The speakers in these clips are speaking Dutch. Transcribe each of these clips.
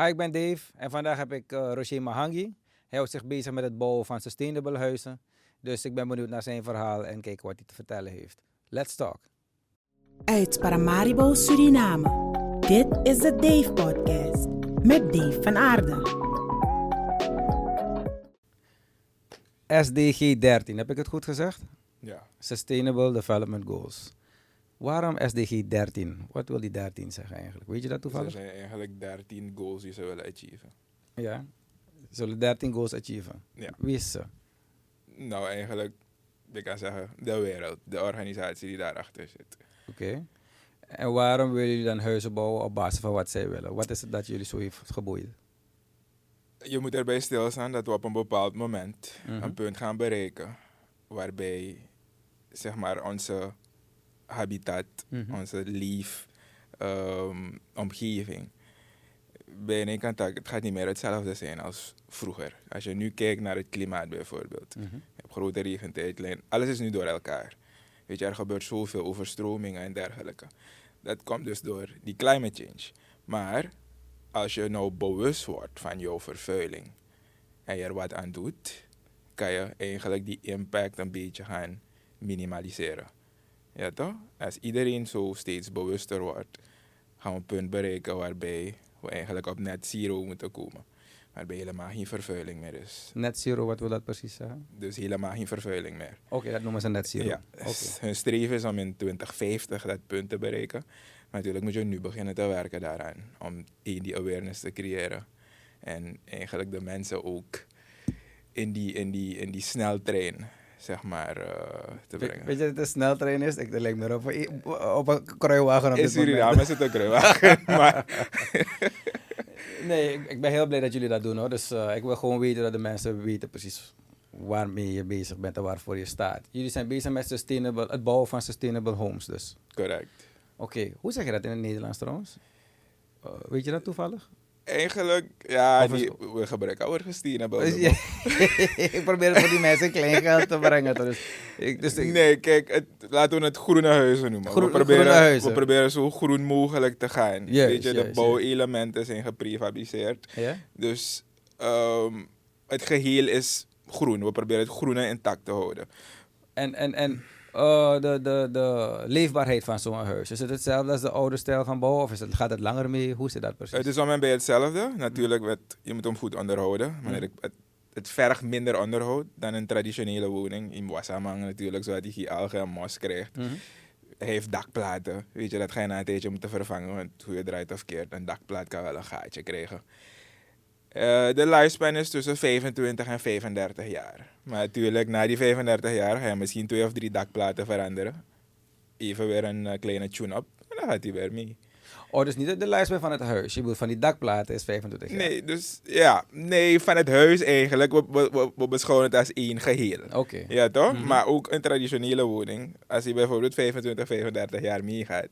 Hi, ik ben Dave en vandaag heb ik uh, Roger Mahangi. Hij houdt zich bezig met het bouwen van sustainable huizen. Dus ik ben benieuwd naar zijn verhaal en kijken wat hij te vertellen heeft. Let's talk. Uit Paramaribo, Suriname. Dit is de Dave Podcast met Dave van Aarde. SDG 13, heb ik het goed gezegd? Ja. Sustainable Development Goals. Waarom SDG 13? Wat wil die 13 zeggen eigenlijk? Weet je dat toevallig? Er zijn eigenlijk 13 goals die ze willen achieven. Ja. Ze zullen 13 goals achieven. Ja. Wie is ze? Nou, eigenlijk, ik kan zeggen, de wereld, de organisatie die daarachter zit. Oké. En waarom willen jullie dan huizen bouwen op basis van wat zij willen? Wat is het dat jullie zo heeft geboeid? Je moet erbij stilstaan dat we op een bepaald moment Mhm. een punt gaan bereiken waarbij zeg maar onze habitat, Mhm. onze leef ehm, omgeving bij een kant het gaat niet meer hetzelfde zijn als vroeger. Als je nu kijkt naar het klimaat bijvoorbeeld. Mhm. Je hebt grote regentijdlijn. Alles is nu door elkaar. Weet je, er gebeurt zoveel overstromingen en dergelijke. Dat komt dus door die climate change. Maar als je nou bewust wordt van jouw vervuiling en je er wat aan doet, kan je eigenlijk die impact een beetje gaan minimaliseren. Ja toch? Als iedereen zo steeds bewuster wordt, gaan we een punt bereiken waarbij we eigenlijk op net zero moeten komen. Waarbij helemaal geen vervuiling meer is. Net zero, wat wil dat precies zeggen? Dus helemaal geen vervuiling meer. Oké, dat noemen ze net zero. Ja, hun streven is om in 2050 dat punt te bereiken. Maar natuurlijk moet je nu beginnen te werken daaraan. Om één, die awareness te creëren. En eigenlijk de mensen ook in die, in die, in die sneltrein, zeg maar, eh, te Weet, brengen. weet je dat het een sneltrein is? Ik lijkt me op, een- op een kruiwagen op in. Suriname het ook kruiwagen, maar Nee, ik, ik ben heel blij dat jullie dat doen hoor. Dus eh, ik wil gewoon weten dat de mensen weten precies waarmee je bezig bent en waarvoor je staat. Jullie zijn bezig met sustainable, het bouwen van sustainable homes dus. correct. Oké, hoe zeg je dat in het Nederlands trouwens? Eh, weet je dat toevallig? Eigenlijk, ja, Of die, we gebruiken oude sustainable. Dus je- ik probeer voor die mensen klein geld te brengen. Dus, ik, dus ik- Nee, kijk, het, laten we het groene huizen noemen. Groen- we, proberen, groene huizen. we proberen zo groen mogelijk te gaan. Weet je, de bouwelementen zijn geprefabriceerd. ja? Dus ehm, het geheel is groen. We proberen het groene intact te houden. En, en, en eh, de, de, de leefbaarheid van zo'n huis. Is het hetzelfde als de oude stijl van bouwen? Of is het, gaat het langer mee? Hoe zit dat precies? Het is om en bij hetzelfde. Natuurlijk, met, je moet hem goed onderhouden. Maar het, het, het vergt minder onderhoud dan een traditionele woning. In Wassamang natuurlijk, zodat hij geen algen en mos krijgt. Mhm. Hij heeft dakplaten. Weet je, dat ga je na een tijdje moeten vervangen. Want hoe je draait of keert, een dakplaat kan wel een gaatje krijgen. Eh, de lifespan is tussen 25 en 35 jaar. Maar natuurlijk, na die 35 jaar ga je misschien twee of drie dakplaten veranderen. Even weer een eh, kleine tune-up. En dan gaat hij weer mee. Oh, dus niet de lijst van het huis. Je bedoelt van die dakplaten is 25 jaar. Nee, dus ja, nee, van het huis eigenlijk. We, we, we- we beschouwen het als één geheel. Oké. Ja, toch? Mhm. Maar ook een traditionele woning. Als je bijvoorbeeld 25, 35 jaar meegaat.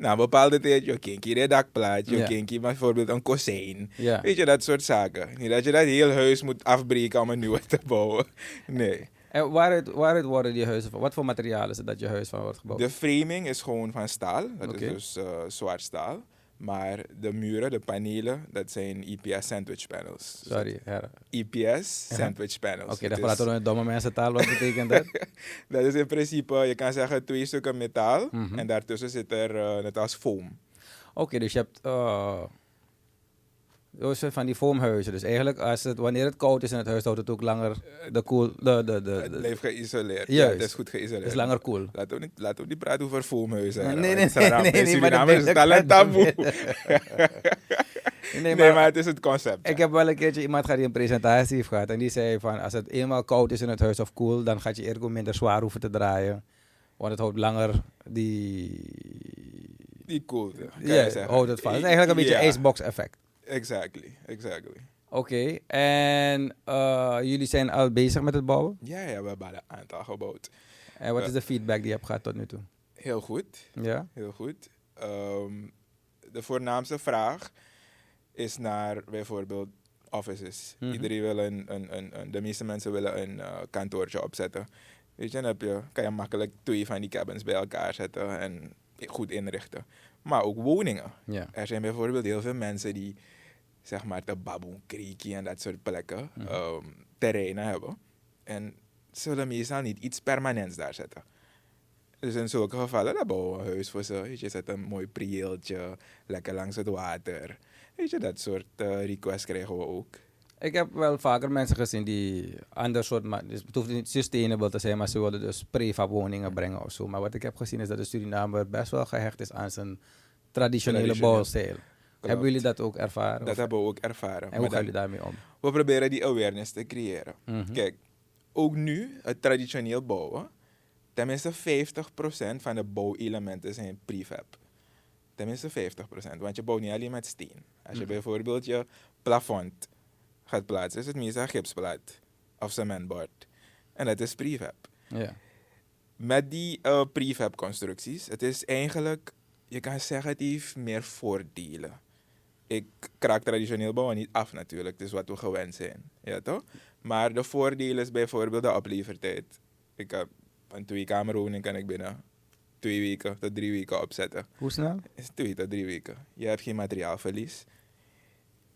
Na een bepaalde tijd, je hier een dakplaat, je kent hier bijvoorbeeld een kozijn. Weet je, dat soort zaken. Niet dat je dat heel huis moet afbreken om een nieuwe te bouwen. Nee. En waaruit, waaruit worden die huizen van? Wat voor materiaal is het dat je huis van wordt gebouwd? De framing is gewoon van staal. Dat is dus eh, zwart staal. Maar de muren, de panelen, dat zijn EPS sandwich panels. Sorry. ja. EPS sandwich panels. Oké, dan is- praten we in domme mensen taal. Wat betekent dat? Dat is in principe, je kan zeggen, twee stukken metaal. Mhm. En daartussen zit er eh, net als foam. Oké, dus je hebt eh, van die foamhuizen. Dus eigenlijk, als het, wanneer het koud is in het huis, houdt het ook langer de koel. De, de, de, Het blijft geïsoleerd. Juist. het is goed geïsoleerd. is langer koel. Laten we, niet, laten we niet praten over foamhuizen. Nee, nee, nee, nee, nee, in maar is het al een taboe. Nee, Nee, maar, het is het concept. ik heb wel een keertje iemand gehad die een presentatie heeft gehad. En die zei van, als het eenmaal koud is in het huis of koel, dan gaat je airco minder zwaar hoeven te draaien. Want het houdt langer die... Die je Ja, houdt het vast. Het is eigenlijk een beetje icebox effect. Exactly, exactly. Oké, en eh, jullie zijn al bezig met het bouwen? Ja, ja, we hebben al een aantal gebouwd. En wat is de feedback die je hebt gehad tot nu toe? Heel goed. Ja? Heel goed. Ehm, de voornaamste vraag is naar bijvoorbeeld offices. Mhm. Iedereen wil een, een, een, een- de meeste mensen willen een eh, kantoortje opzetten. Weet je, dan heb je, kan je makkelijk twee van die cabins bij elkaar zetten en goed inrichten. Maar ook woningen. Ja. Er zijn bijvoorbeeld heel veel mensen die zeg maar de Baboon Creekie en dat soort plekken, ehm, terreinen hebben. En zullen meestal niet iets permanents daar zetten. Dus in zulke gevallen, dan bouwen we een huis voor ze. Weet je, zet een mooi prieeltje, lekker langs het water. Weet je, dat soort eh, requests krijgen we ook. Ik heb wel vaker mensen gezien die ander soort, ma- dus het hoeft niet sustainable te zijn, maar ze willen dus prefab woningen brengen of zo. Maar wat ik heb gezien is dat de Surinamer best wel gehecht is aan zijn traditionele Traditioneel. bouwstijl. Hebben jullie dat ook ervaren? Dat Of- hebben we ook ervaren. en hoe gaan jullie daarmee om? we proberen die awareness te creëren. Mhm. Kijk, ook nu, het traditioneel bouwen, tenminste 50% van de bouwelementen zijn prefab. Tenminste 50%, want je bouwt niet alleen met steen. Als je Mhm. bijvoorbeeld je plafond gaat plaatsen, is het meestal gipsplaat of cementbord. En dat is prefab. Ja. Met die eh, prefab constructies, het is eigenlijk, je kan zeggen, het heeft meer voordelen. Ik kraak traditioneel bouwen niet af natuurlijk, het is wat we gewend zijn. Ja toch? Maar de voordeel is bijvoorbeeld de oplevertijd. Ik heb een tweekamerwoning kan ik binnen twee weken tot drie weken opzetten. Hoe snel? Twee tot drie weken. Je hebt geen materiaalverlies.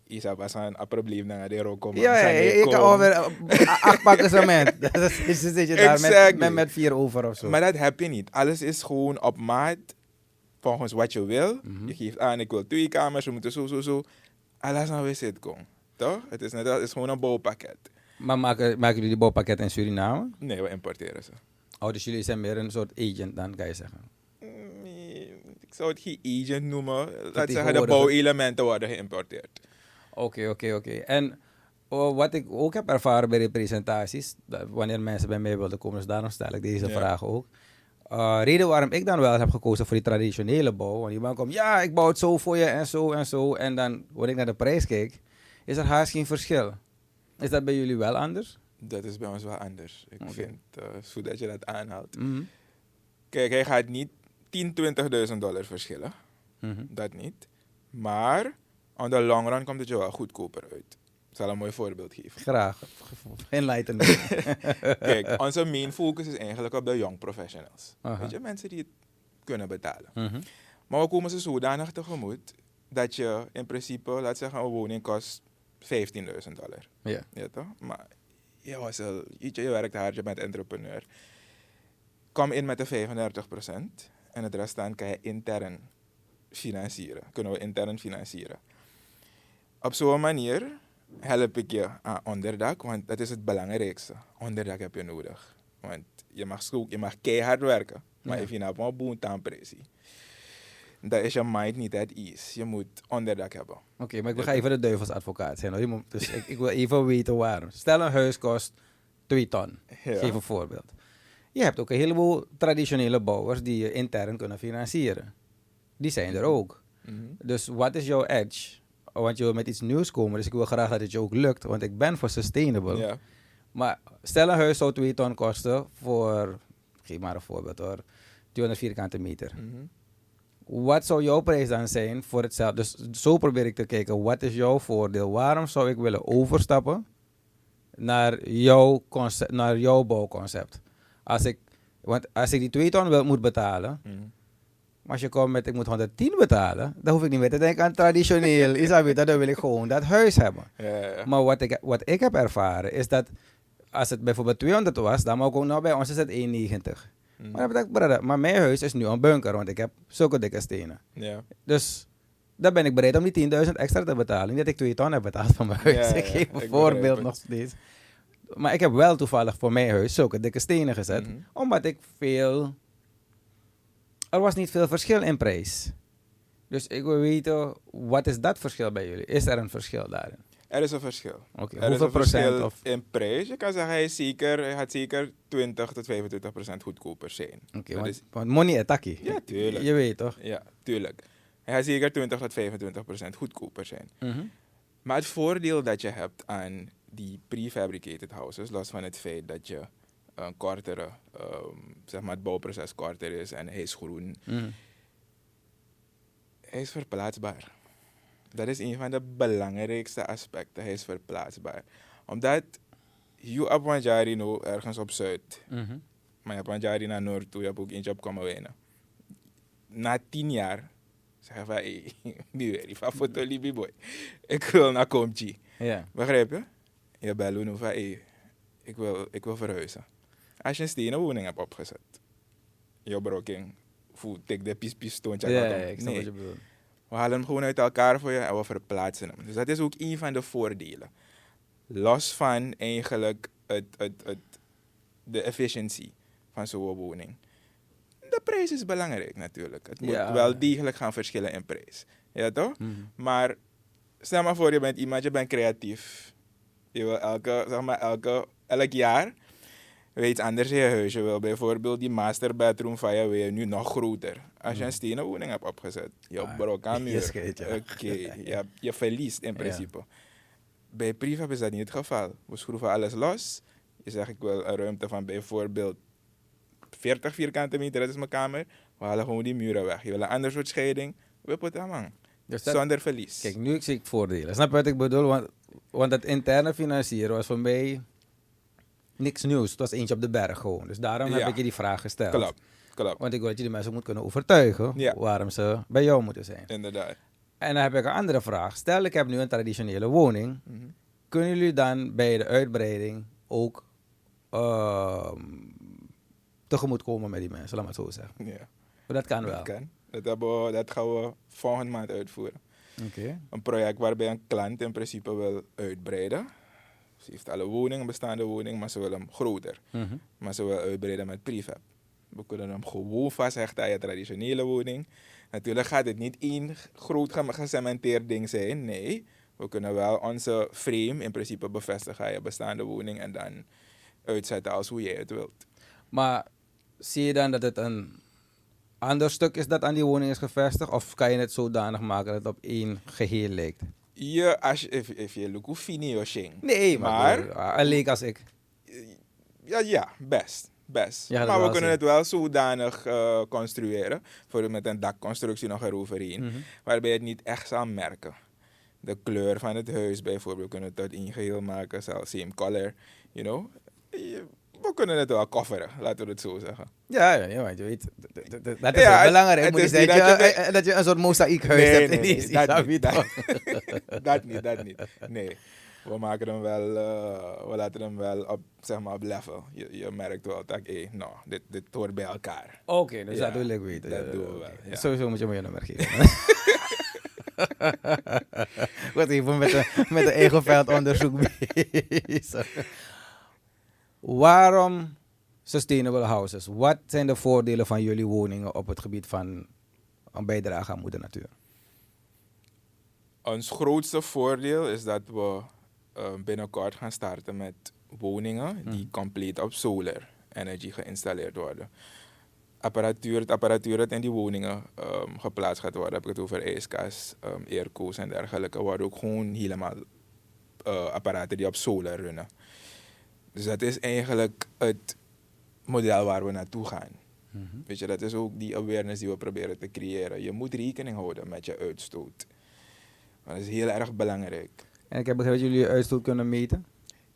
Je zou pas een probleem naar de rook komen. Ja, ik kan over eh, acht pakken cement. Dat is, is, zit je daar met, met, met vier over of zo. Maar dat heb je niet. Alles is gewoon op maat, volgens wat je wil. Mhm. Je geeft aan, ik wil twee kamers, we moeten zo, zo, zo. Alles aan weer zit komen. Toch? Het is, net, het is gewoon een bouwpakket. Maar maken, maken jullie die bouwpakket in Suriname? Nee, we importeren ze. Oh, dus jullie zijn meer een soort agent dan, kan je zeggen. Mm, Ik zou het geen agent noemen. Laat zeggen, de bouwelementen worden geïmporteerd. Oké, oké, oké. En oh, wat ik ook heb ervaren bij de presentaties, dat wanneer mensen bij mij wilden komen, dus daarom stel ik deze Ja. vraag ook. Uh, reden waarom ik dan wel heb gekozen voor die traditionele bouw, want die man komt, ja, ik bouw het zo voor je en zo en zo. En dan, wanneer ik naar de prijs kijk, is er haast geen verschil. Is dat bij jullie wel anders? Dat is bij ons wel anders. Ik vind het uh, zo dat je dat aanhaalt. Mhm. Kijk, hij gaat niet 10, 20.000 dollar verschillen. Mhm. Dat niet. Maar on the long run komt het je wel goedkoper uit. Ik zal een mooi voorbeeld geven. Graag. Enlighten me. Kijk, onze main focus is eigenlijk op de young professionals. Aha. Weet je, mensen die het kunnen betalen. Mhm. Maar we komen ze zodanig tegemoet dat je in principe, laat zeggen, een woning kost 15.000 dollar. Ja. Ja toch? Maar je, was al, je, je werkt hard, je bent entrepreneur. Kom in met de 35% en het restant kan je intern financieren. Kunnen we intern financieren. Op zo'n manier help ik je aan onderdak, want dat is het belangrijkste. Onderdak heb je nodig. Want je mag, je mag keihard werken, maar Ja. if je een boontaanpressie, dan is je mind niet at ease. Je moet onderdak hebben. Oké, maar ik ga even de duivelsadvocaat zijn. Hoor. Dus ik, ik wil even weten waarom. Stel een huis kost 2 ton. Ja. Geef een voorbeeld. Je hebt ook een heleboel traditionele bouwers die je intern kunnen financieren. Die zijn er ook. Mhm. Dus wat is jouw edge? Want je wil met iets nieuws komen, dus ik wil graag dat het je ook lukt, want ik ben voor sustainable. Ja. Maar stel een huis zou 2 ton kosten voor, geef maar een voorbeeld hoor, 200 vierkante meter. Mhm. Wat zou jouw prijs dan zijn voor hetzelfde? Dus zo probeer ik te kijken, wat is jouw voordeel? Waarom zou ik willen overstappen naar jouw, concept, naar jouw bouwconcept? Als ik, want als ik die 2 ton wil, moet betalen, Mhm. Maar als je komt met ik moet 110 betalen, dan hoef ik niet meer te denken aan traditioneel. Isabel, dan wil ik gewoon dat huis hebben. Ja, ja, ja. Maar wat ik, wat ik heb ervaren is dat als het bijvoorbeeld 200 was, dan mag ik ook nou bij ons is het 190. Mhm. Maar, maar mijn huis is nu een bunker, want ik heb zulke dikke stenen. Ja. Dus dan ben ik bereid om die 10.000 extra te betalen. Niet dat ik 2 ton heb betaald voor mijn huis. Ik geef een ik voorbeeld nog steeds. Maar ik heb wel toevallig voor mijn huis zulke dikke stenen gezet. Mhm. Omdat ik veel... Er was niet veel verschil in prijs. Dus ik wil weten, wat is dat verschil bij jullie? Is er een verschil daarin? Er is een verschil. Oké, is hoeveel een procent? Of, in prijs. Je kan zeggen, hij, is zeker, hij gaat zeker 20 tot 25 procent goedkoper zijn. Oké, want, is- want money attackie. Ja, tuurlijk. Je weet toch? Ja, tuurlijk. Hij gaat zeker 20 tot 25 procent goedkoper zijn. Mhm. Maar het voordeel dat je hebt aan die prefabricated houses, los van het feit dat je een kortere, ehm, zeg maar het bouwproces korter is en hij is groen, Mhm. hij is verplaatsbaar. Dat is een van de belangrijkste aspecten. Hij is verplaatsbaar. Omdat je op Wanjari nou ergens op Zuid, Mhm. maar je hebt Wanjari naar Noord toe, je hebt ook eentje op Kommerwijnen. Na tien jaar Zeggen van, hé, die foto libi boy. Ik wil naar Komchi. Ja. Begrijp je? Je belt nu van, hé, ik wil, ik wil verhuizen. Als je een stenen woning hebt opgezet, je broking, voel, tik de pies. Ja, ik snap Nee. wat je bedoelt. We halen hem gewoon uit elkaar voor je en we verplaatsen hem. Dus dat is ook een van de voordelen. Los van eigenlijk het, het, het, de efficiëntie van zo'n woning. De prijs is belangrijk natuurlijk. Het moet Ja. wel degelijk gaan verschillen in prijs. Ja toch? Mhm. Maar stel maar voor, je bent iemand, je bent creatief. Je wil elke, zeg maar, elke, elk jaar weer iets anders in je huis. Je wil bijvoorbeeld die master bedroom van je je nu nog groter. Als je een stenen woning hebt opgezet, je Ah, brok aan muur. Oké, je, je verliest in Ja. principe. Bij prefab is dat niet het geval. We schroeven alles los. Je zegt, ik wil een ruimte van bijvoorbeeld 40 vierkante meter, dat is mijn kamer. We halen gewoon die muren weg. Je wil een ander soort scheiding, we put hem aan. Dus dat- Zonder verlies. Kijk, nu zie ik voordelen. Snap je wat ik bedoel? Want, want het interne financieren was voor mij niks nieuws. Het was eentje op de berg gewoon. Dus daarom Ja. heb ik je die vraag gesteld. Klopt, klopt. Want ik wil dat je die mensen moet kunnen overtuigen Ja. waarom ze bij jou moeten zijn. Inderdaad. En dan heb ik een andere vraag. Stel, ik heb nu een traditionele woning. Mhm. Kunnen jullie dan bij de uitbreiding ook ehm tegemoet komen met die mensen, laat maar het zo zeggen. Ja, Maar dat kan wel. dat kan. Dat, we, dat gaan we volgende maand uitvoeren. Oké. Een project waarbij een klant in principe wil uitbreiden. Ze heeft al een woning, een bestaande woning, maar ze wil hem groter. Mhm. Maar ze wil uitbreiden met prefab. We kunnen hem gewoon vasthechten aan je traditionele woning. Natuurlijk gaat het niet één groot ge- gecementeerd ding zijn. Nee, we kunnen wel onze frame in principe bevestigen aan je bestaande woning en dan uitzetten als hoe jij het wilt. Maar zie je dan dat het een ander stuk is dat aan die woning is gevestigd? Of kan je het zodanig maken dat het op één geheel lijkt? Je, als je, if, if je look hoe fini je shing. Nee, maar, Maar- maar een leek als ik. Ja, ja, best. Best. Ja, maar we kunnen het wel zodanig eh, construeren, voor met een dakconstructie nog eroverheen, Mhm. waarbij je het niet echt zal merken. De kleur van het huis bijvoorbeeld, we kunnen het uit één geheel maken, zelfs same color, you know. Je- We kunnen het wel kofferen, laten we het zo zeggen. Ja, ja, ja, want je weet, dat is Ja, het- belangrijk. het moet is dat, je, je- eh, dat je een soort mozaïekhuis Nee, hebt nee, in nee, die dat niet, dat- niet, dat niet. Nee, we maken hem wel, eh, we laten hem wel op, zeg maar, op level. Je, je merkt wel dat, hé, nou, dit, dit hoort bij elkaar. Oké, dus Ja, dat wil ik weten. dat Ja, doen we wel. Sowieso moet je me je nummer geven. Met een, met een eigen veldonderzoek bezig. Waarom sustainable houses? Wat zijn de voordelen van jullie woningen op het gebied van een bijdrage aan moeder natuur? Ons grootste voordeel is dat we eh, binnenkort gaan starten met woningen die Mhm. compleet op solar energy geïnstalleerd worden. Apparatuur, het apparatuur dat in die woningen ehm, geplaatst gaat worden, heb ik het over ijskast, um, airco's en dergelijke, worden ook gewoon helemaal eh, apparaten die op solar runnen. Dus dat is eigenlijk het model waar we naartoe gaan. Weet je, dat is ook die awareness die we proberen te creëren. Je moet rekening houden met je uitstoot. Dat is heel erg belangrijk. En ik heb begrepen dat jullie je uitstoot kunnen meten.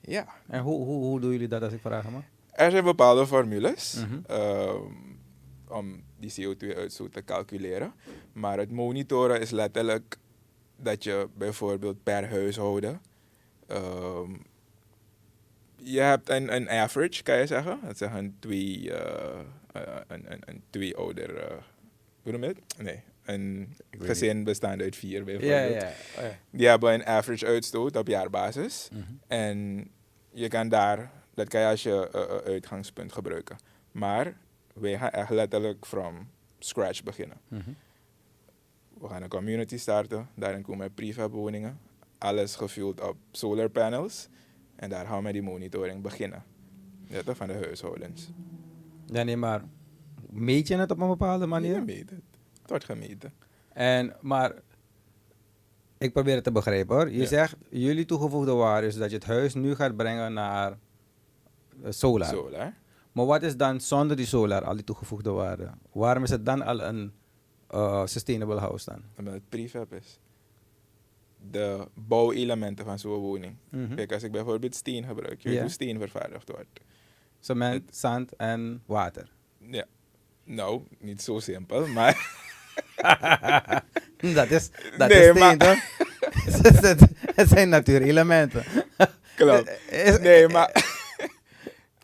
Ja. En hoe, hoe, hoe doen jullie dat als ik vragen mag? Er zijn bepaalde formules Mhm. ehm, om die CO2-uitstoot te calculeren. Maar het monitoren is letterlijk dat je bijvoorbeeld per huishouden. ehm, je hebt een, een average, kan je zeggen. Dat zeggen twee, eh, eh, een, een, een twee ouder. eh hoe noem je het? Nee. Een gezin bestaande uit vier Ja, bijvoorbeeld. ja. Oh, ja. Die hebben een average uitstoot op jaarbasis. Mhm. En je kan daar, dat kan je als je uitgangspunt gebruiken. Maar wij gaan echt letterlijk from scratch beginnen. Mhm. We gaan een community starten, daarin komen prefab woningen. Alles gefueld op solar panels. En daar gaan we met die monitoring beginnen. Ja, toch, van de huishoudens. Ja, nee, maar meet je het op een bepaalde manier? Je meet het. Het wordt gemeten. En, maar ik probeer het te begrijpen hoor. Je Ja. zegt, jullie toegevoegde waarde is dat je het huis nu gaat brengen naar eh, solar. Solar. Maar wat is dan zonder die solar, al die toegevoegde waarde? Waarom is het dan al een eh, sustainable house dan? Omdat het prefab is. De bouwelementen van zo'n woning. Mhm. Kijk, als ik bijvoorbeeld steen gebruik, je weet Ja. hoe steen vervaardigd wordt. Cement, zand en water. Ja. Nou, niet zo simpel, maar dat is, dat Nee, is steen, maar- toch? het, zijn natuurelementen. Klopt. Nee, maar,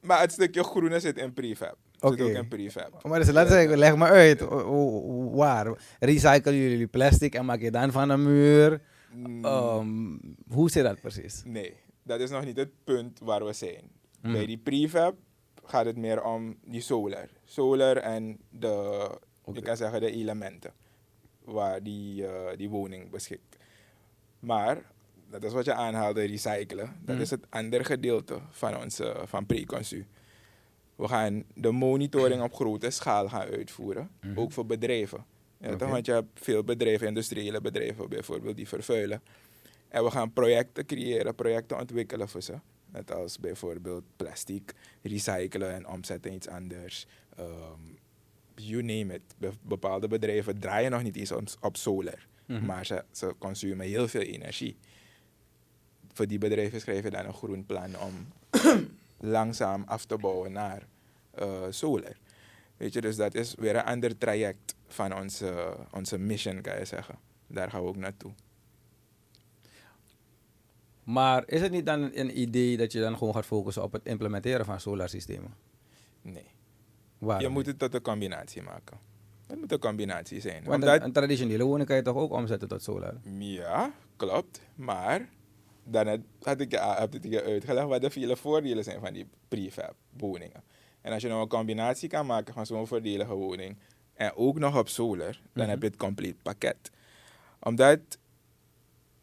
maar het stukje groene zit in prefab. Het Oké. zit ook in prefab. Maar dus, laten zeggen, leg maar uit. Waar? Recyclen jullie plastic en maak je dan van een muur? Mm, Ehm, hoe zit dat precies? Nee, dat is nog niet het punt waar we zijn. Mhm. Bij die prefab gaat het meer om die solar. Solar en de, je kan zeggen de elementen waar die, eh, die woning beschikt. Maar, dat is wat je aanhaalde, recyclen. Dat Mhm. is het andere gedeelte van onze van preconsu. We gaan de monitoring op grote schaal gaan uitvoeren, Mhm. ook voor bedrijven. Ja. Want je hebt veel bedrijven, industriële bedrijven bijvoorbeeld, die vervuilen. En we gaan projecten creëren, projecten ontwikkelen voor ze. Net als bijvoorbeeld plastic recyclen en omzetten in iets anders. Ehm, you name it. Be- bepaalde bedrijven draaien nog niet eens op, op solar. Mhm. Maar ze, ze consumeren heel veel energie. Voor die bedrijven schrijf je dan een groen plan om langzaam af te bouwen naar eh, solar. Weet je, dus dat is weer een ander traject van onze, onze mission, kan je zeggen. Daar gaan we ook naartoe. Maar is het niet dan een idee dat je dan gewoon gaat focussen op het implementeren van solarsystemen? Nee. Waarom Je moet het tot een combinatie maken. Het moet een combinatie zijn. Want Omdat- een, traditionele woning kan je toch ook omzetten tot solar? Ja, klopt. Maar dan had- ik heb ik je uitgelegd wat de vele voordelen zijn van die prefab woningen. En als je nou een combinatie kan maken van zo'n voordelige woning en ook nog op solar, dan Mhm. heb je het compleet pakket. Omdat,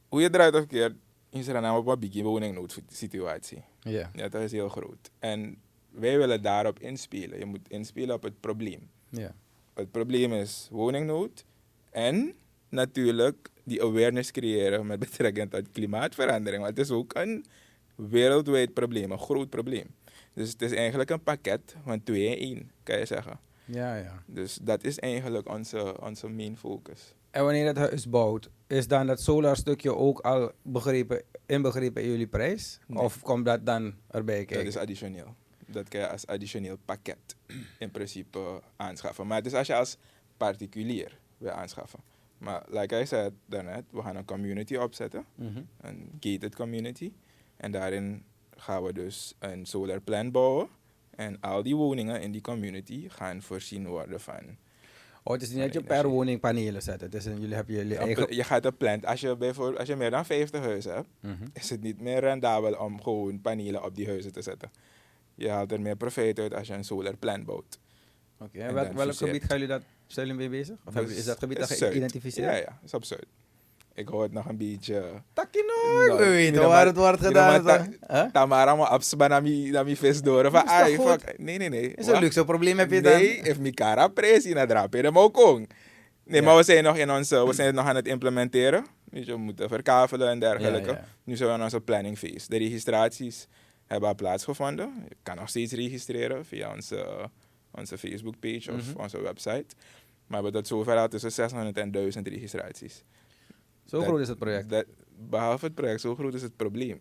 hoe je eruit of keert, is er een op een biggie woningnoodsituatie. Ja. Ja, dat is heel groot. En wij willen daarop inspelen. Je moet inspelen op het probleem. ja. Het probleem is woningnood en natuurlijk die awareness creëren met betrekking tot klimaatverandering. Want het is ook een wereldwijd probleem, een groot probleem. Dus het is eigenlijk een pakket van twee in één, kan je zeggen. Ja, ja. Dus dat is eigenlijk onze, onze main focus. En wanneer het huis bouwt, is dan dat solar stukje ook al begrepen, inbegrepen in jullie prijs? Nee. Of komt dat dan erbij kijken? Dat is additioneel. Dat kan je als additioneel pakket in principe aanschaffen. Maar het is als je als particulier wil aanschaffen. Maar like I said daarnet, we gaan een community opzetten. Mhm. een gated community. En daarin gaan we dus een solar plan bouwen. En al die woningen in die community gaan voorzien worden van... Oh, het is niet dat je per woning panelen zet. Het is een, jullie hebben jullie eigen... Je gaat een plan... Als je, bijvoorbeeld, als je meer dan 50 huizen hebt, Mhm. is het niet meer rendabel om gewoon panelen op die huizen te zetten. Je haalt er meer profijt uit als je een solar plan bouwt. Oké, En en welk, gebied gaan jullie dat, zijn jullie mee bezig? Of Dus is dat gebied Zuid. geïdentificeerd? Ja, ja, is op Zuid. Ik hoor het nog een beetje... Takkie nooit, Nou, we weten mira, waar maar- het wordt gedaan. maar. Huh? Tamara mo absba na mi, na mi face door. Van, ai, goed? fuck. Nee, nee, nee. Is een luxe probleem heb je dan? Nee, if mi cara presi na drap, dan ook kong. Nee, Ja. maar we zijn nog in onze, we zijn nog aan het implementeren. Je, we moeten verkavelen en dergelijke. Ja, ja. Nu zijn we in onze planning phase. De registraties hebben al plaatsgevonden. Je kan nog steeds registreren via onze, onze Facebook page of Mhm. onze website. Maar we hebben tot zover al tussen 600 en 1000 registraties. Zo Dat- groot is het project. dat- behalve het project, zo groot is het probleem.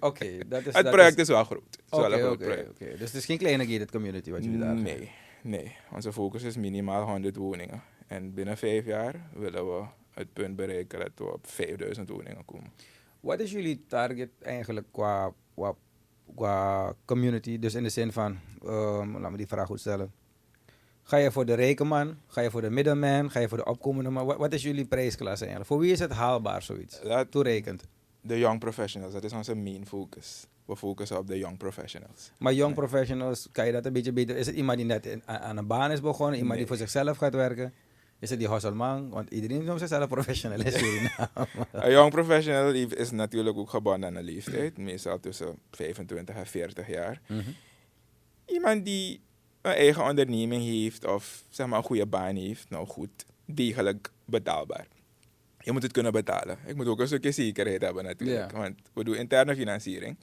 Oké, dat is... het dat project is, wel groot. Het is wel groot oké, project. oké. Dus het is geen kleine gated community wat jullie daar Nee, nee. Onze focus is minimaal 100 woningen. En binnen vijf jaar willen we het punt bereiken dat we op 5000 woningen komen. Wat is jullie target eigenlijk qua, qua, qua community? Dus in de zin van, ehm, laat me die vraag goed stellen. Ga je voor de rekenman? Ga je voor de middelman? Ga je voor de opkomende man? Wat, wat is jullie prijsklasse eigenlijk? Voor wie is het haalbaar zoiets? Dat, Toerekend. de young professionals, dat is onze main focus. We focussen op de young professionals. Maar young professionals, kan je dat een beetje beter? Is het iemand die net in- aan een baan is begonnen? Iemand die voor zichzelf gaat werken? Is het die hustle-man? Want iedereen noemt zichzelf professional in Suriname. Een young professional is natuurlijk ook gebonden aan een leeftijd, meestal tussen 25 en 40 jaar. Mhm. Iemand die een eigen onderneming heeft of zeg maar een goede baan heeft, nou goed, degelijk betaalbaar. Je moet het kunnen betalen. Ik moet ook een stukje zekerheid hebben natuurlijk, want we doen interne financiering.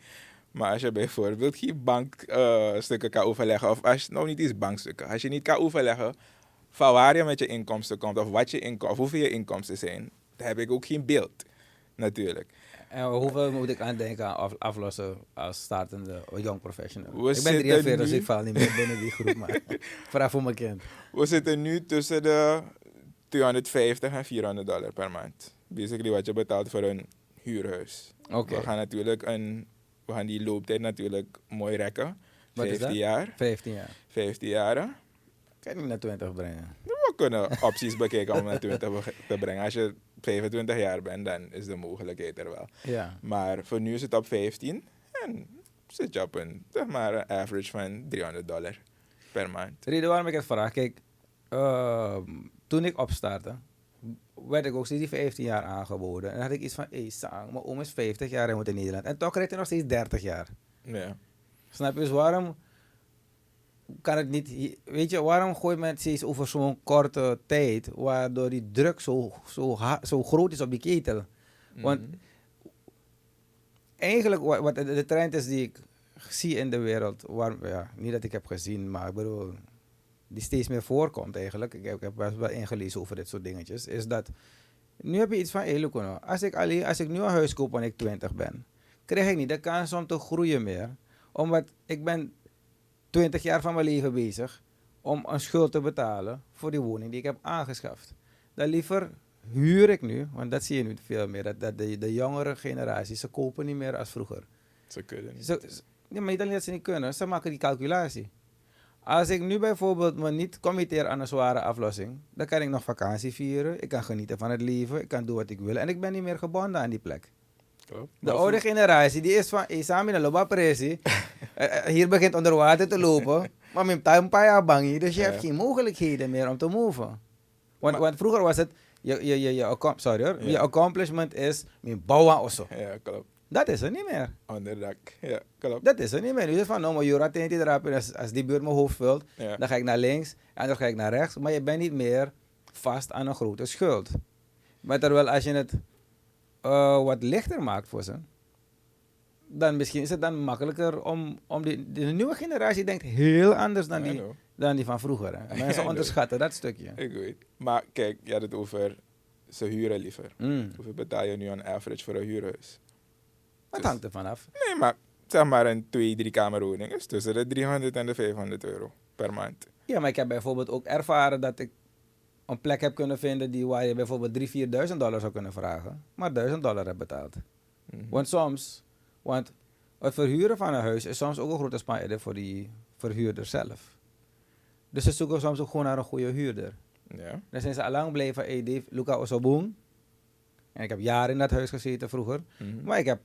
Maar als je bijvoorbeeld geen bankstukken kan overleggen, of als je, nou niet eens bankstukken, als je niet kan overleggen van waar je met je inkomsten komt, of wat je inkomsten, of hoeveel je inkomsten zijn, dan heb ik ook geen beeld. Natuurlijk. En hoeveel moet ik aan denken aan af- aflossen als startende jong professional? We ik ben zitten 43, dus ik val niet meer binnen die groep, maar vraag voor mijn kind. We zitten nu tussen de 250 en 400 dollar per maand. Basically wat je betaalt voor een huurhuis. We gaan natuurlijk een, we gaan die looptijd natuurlijk mooi rekken. Wat is 15 dat? jaar. 15 jaar. 15 jaren. Kan je niet naar 20 brengen? Kunnen opties bekijken om naar 20 be- te brengen. Als je 25 jaar bent, dan is de mogelijkheid er wel. Ja. Maar voor nu is het op 15. En zit je op een, zeg maar, een average van 300 dollar per maand. De reden waarom ik het vraag, kijk, ehm, toen ik opstartte, werd ik ook steeds die 15 jaar aangeboden. En dan had ik iets van, hé, mijn oom is 50 jaar en woont in Nederland. En toch krijgt hij nog steeds 30 jaar. Ja. Snap je? Dus waarom kan het niet... Weet je, waarom gooit men het steeds over zo'n korte tijd, waardoor die druk zo, zo, zo groot is op die ketel? Want Mhm. eigenlijk wat, wat de, trend is die ik zie in de wereld, waar, ja, niet dat ik heb gezien, maar ik bedoel, die steeds meer voorkomt eigenlijk. Ik heb, ik heb best wel ingelezen over dit soort dingetjes. Is dat, nu heb je iets van, hé Lucono, als ik, alleen, als ik nu een huis koop wanneer ik 20 ben, krijg ik niet de kans om te groeien meer. Omdat ik ben 20 jaar van mijn leven bezig om een schuld te betalen voor die woning die ik heb aangeschaft. Dan liever huur ik nu, want dat zie je nu veel meer, dat, dat de, de jongere generatie, ze kopen niet meer als vroeger. Ze kunnen niet. Ze, ze- ja, maar niet alleen dat ze niet kunnen, ze maken die calculatie. Als ik nu bijvoorbeeld me niet committeer aan een zware aflossing, dan kan ik nog vakantie vieren, ik kan genieten van het leven, ik kan doen wat ik wil en ik ben niet meer gebonden aan die plek. De oude generatie die is van, hey, samen in de loba pressie, Eh, eh, hier begint onder water te lopen, maar met een paar jaar bang dus je hebt geen mogelijkheden meer om te move. Want, want vroeger was het, je, je, je, je, sorry hoor, je accomplishment is, mijn bouwen of zo. Ja, klopt. Dat is er niet meer. Onderdak. Ja, klopt. Dat is er niet meer. Is het van, nou, maar Jura tint die erop en als, als die buurt mijn hoofd vult, Ja. dan ga ik naar links en dan ga ik naar rechts. Maar je bent niet meer vast aan een grote schuld. Maar terwijl als je het eh, wat lichter maakt voor ze, dan misschien is het dan makkelijker om, om die, de nieuwe generatie denkt heel anders dan die, dan die van vroeger. Hè. Mensen onderschatten dat stukje. Ik weet. Maar kijk, je had het over ze huren liever. Mm. Hoeveel betaal je nu aan average voor een huurhuis? Het Dus- hangt ervan af. Nee, maar zeg maar een 2, 3 kamer woning is tussen de 300 en de 500 euro per maand. Ja, maar ik heb bijvoorbeeld ook ervaren dat ik een plek heb kunnen vinden die waar je bijvoorbeeld 3.000, 4.000 dollar zou kunnen vragen, maar 1000 dollar heb betaald. Mhm. Want soms, want het verhuren van een huis is soms ook een grote spijder voor die verhuurder zelf. Dus ze zoeken soms ook gewoon naar een goede huurder. Ja. Dan zijn ze al lang blijven, hey Dave, Luca Osobong. En ik heb jaren in dat huis gezeten vroeger. Mhm. Maar ik, heb,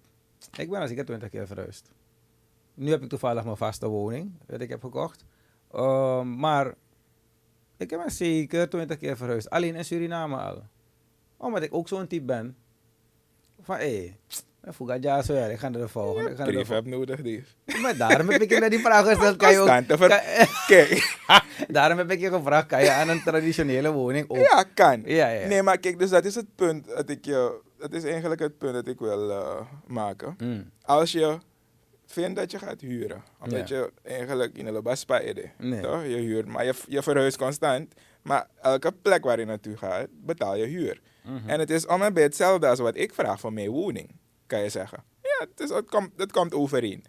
ik ben al zeker 20 keer verhuisd. Nu heb ik toevallig mijn vaste woning, dat ik heb gekocht. Ehm, maar ik heb zeker 20 keer verhuisd. Alleen in Suriname al. Omdat ik ook zo'n type ben. Van hé, hey, ja zo ja, ik ga naar de volgende. ik ga naar de Brief heb nodig, volgende. Maar daarom heb ik je die vraag gesteld. Kan je ook, kan- Kijk, daarom heb ik je gevraagd, kan je aan een traditionele woning ook? ja, kan. Ja, ja. Nee, maar kijk, dus dat is het punt dat ik je... Dat is eigenlijk het punt dat ik wil eh, maken. Mm, Als je vindt dat je gaat huren, omdat Ja. je eigenlijk in een baspa Nee. toch? Je huurt, maar je, je verhuist constant. Maar elke plek waar je naartoe gaat, betaal je huur. mhm. En het is om en bij hetzelfde als wat ik vraag voor mijn woning, kan je zeggen. Ja, het, is, het, komt, het komt overeen.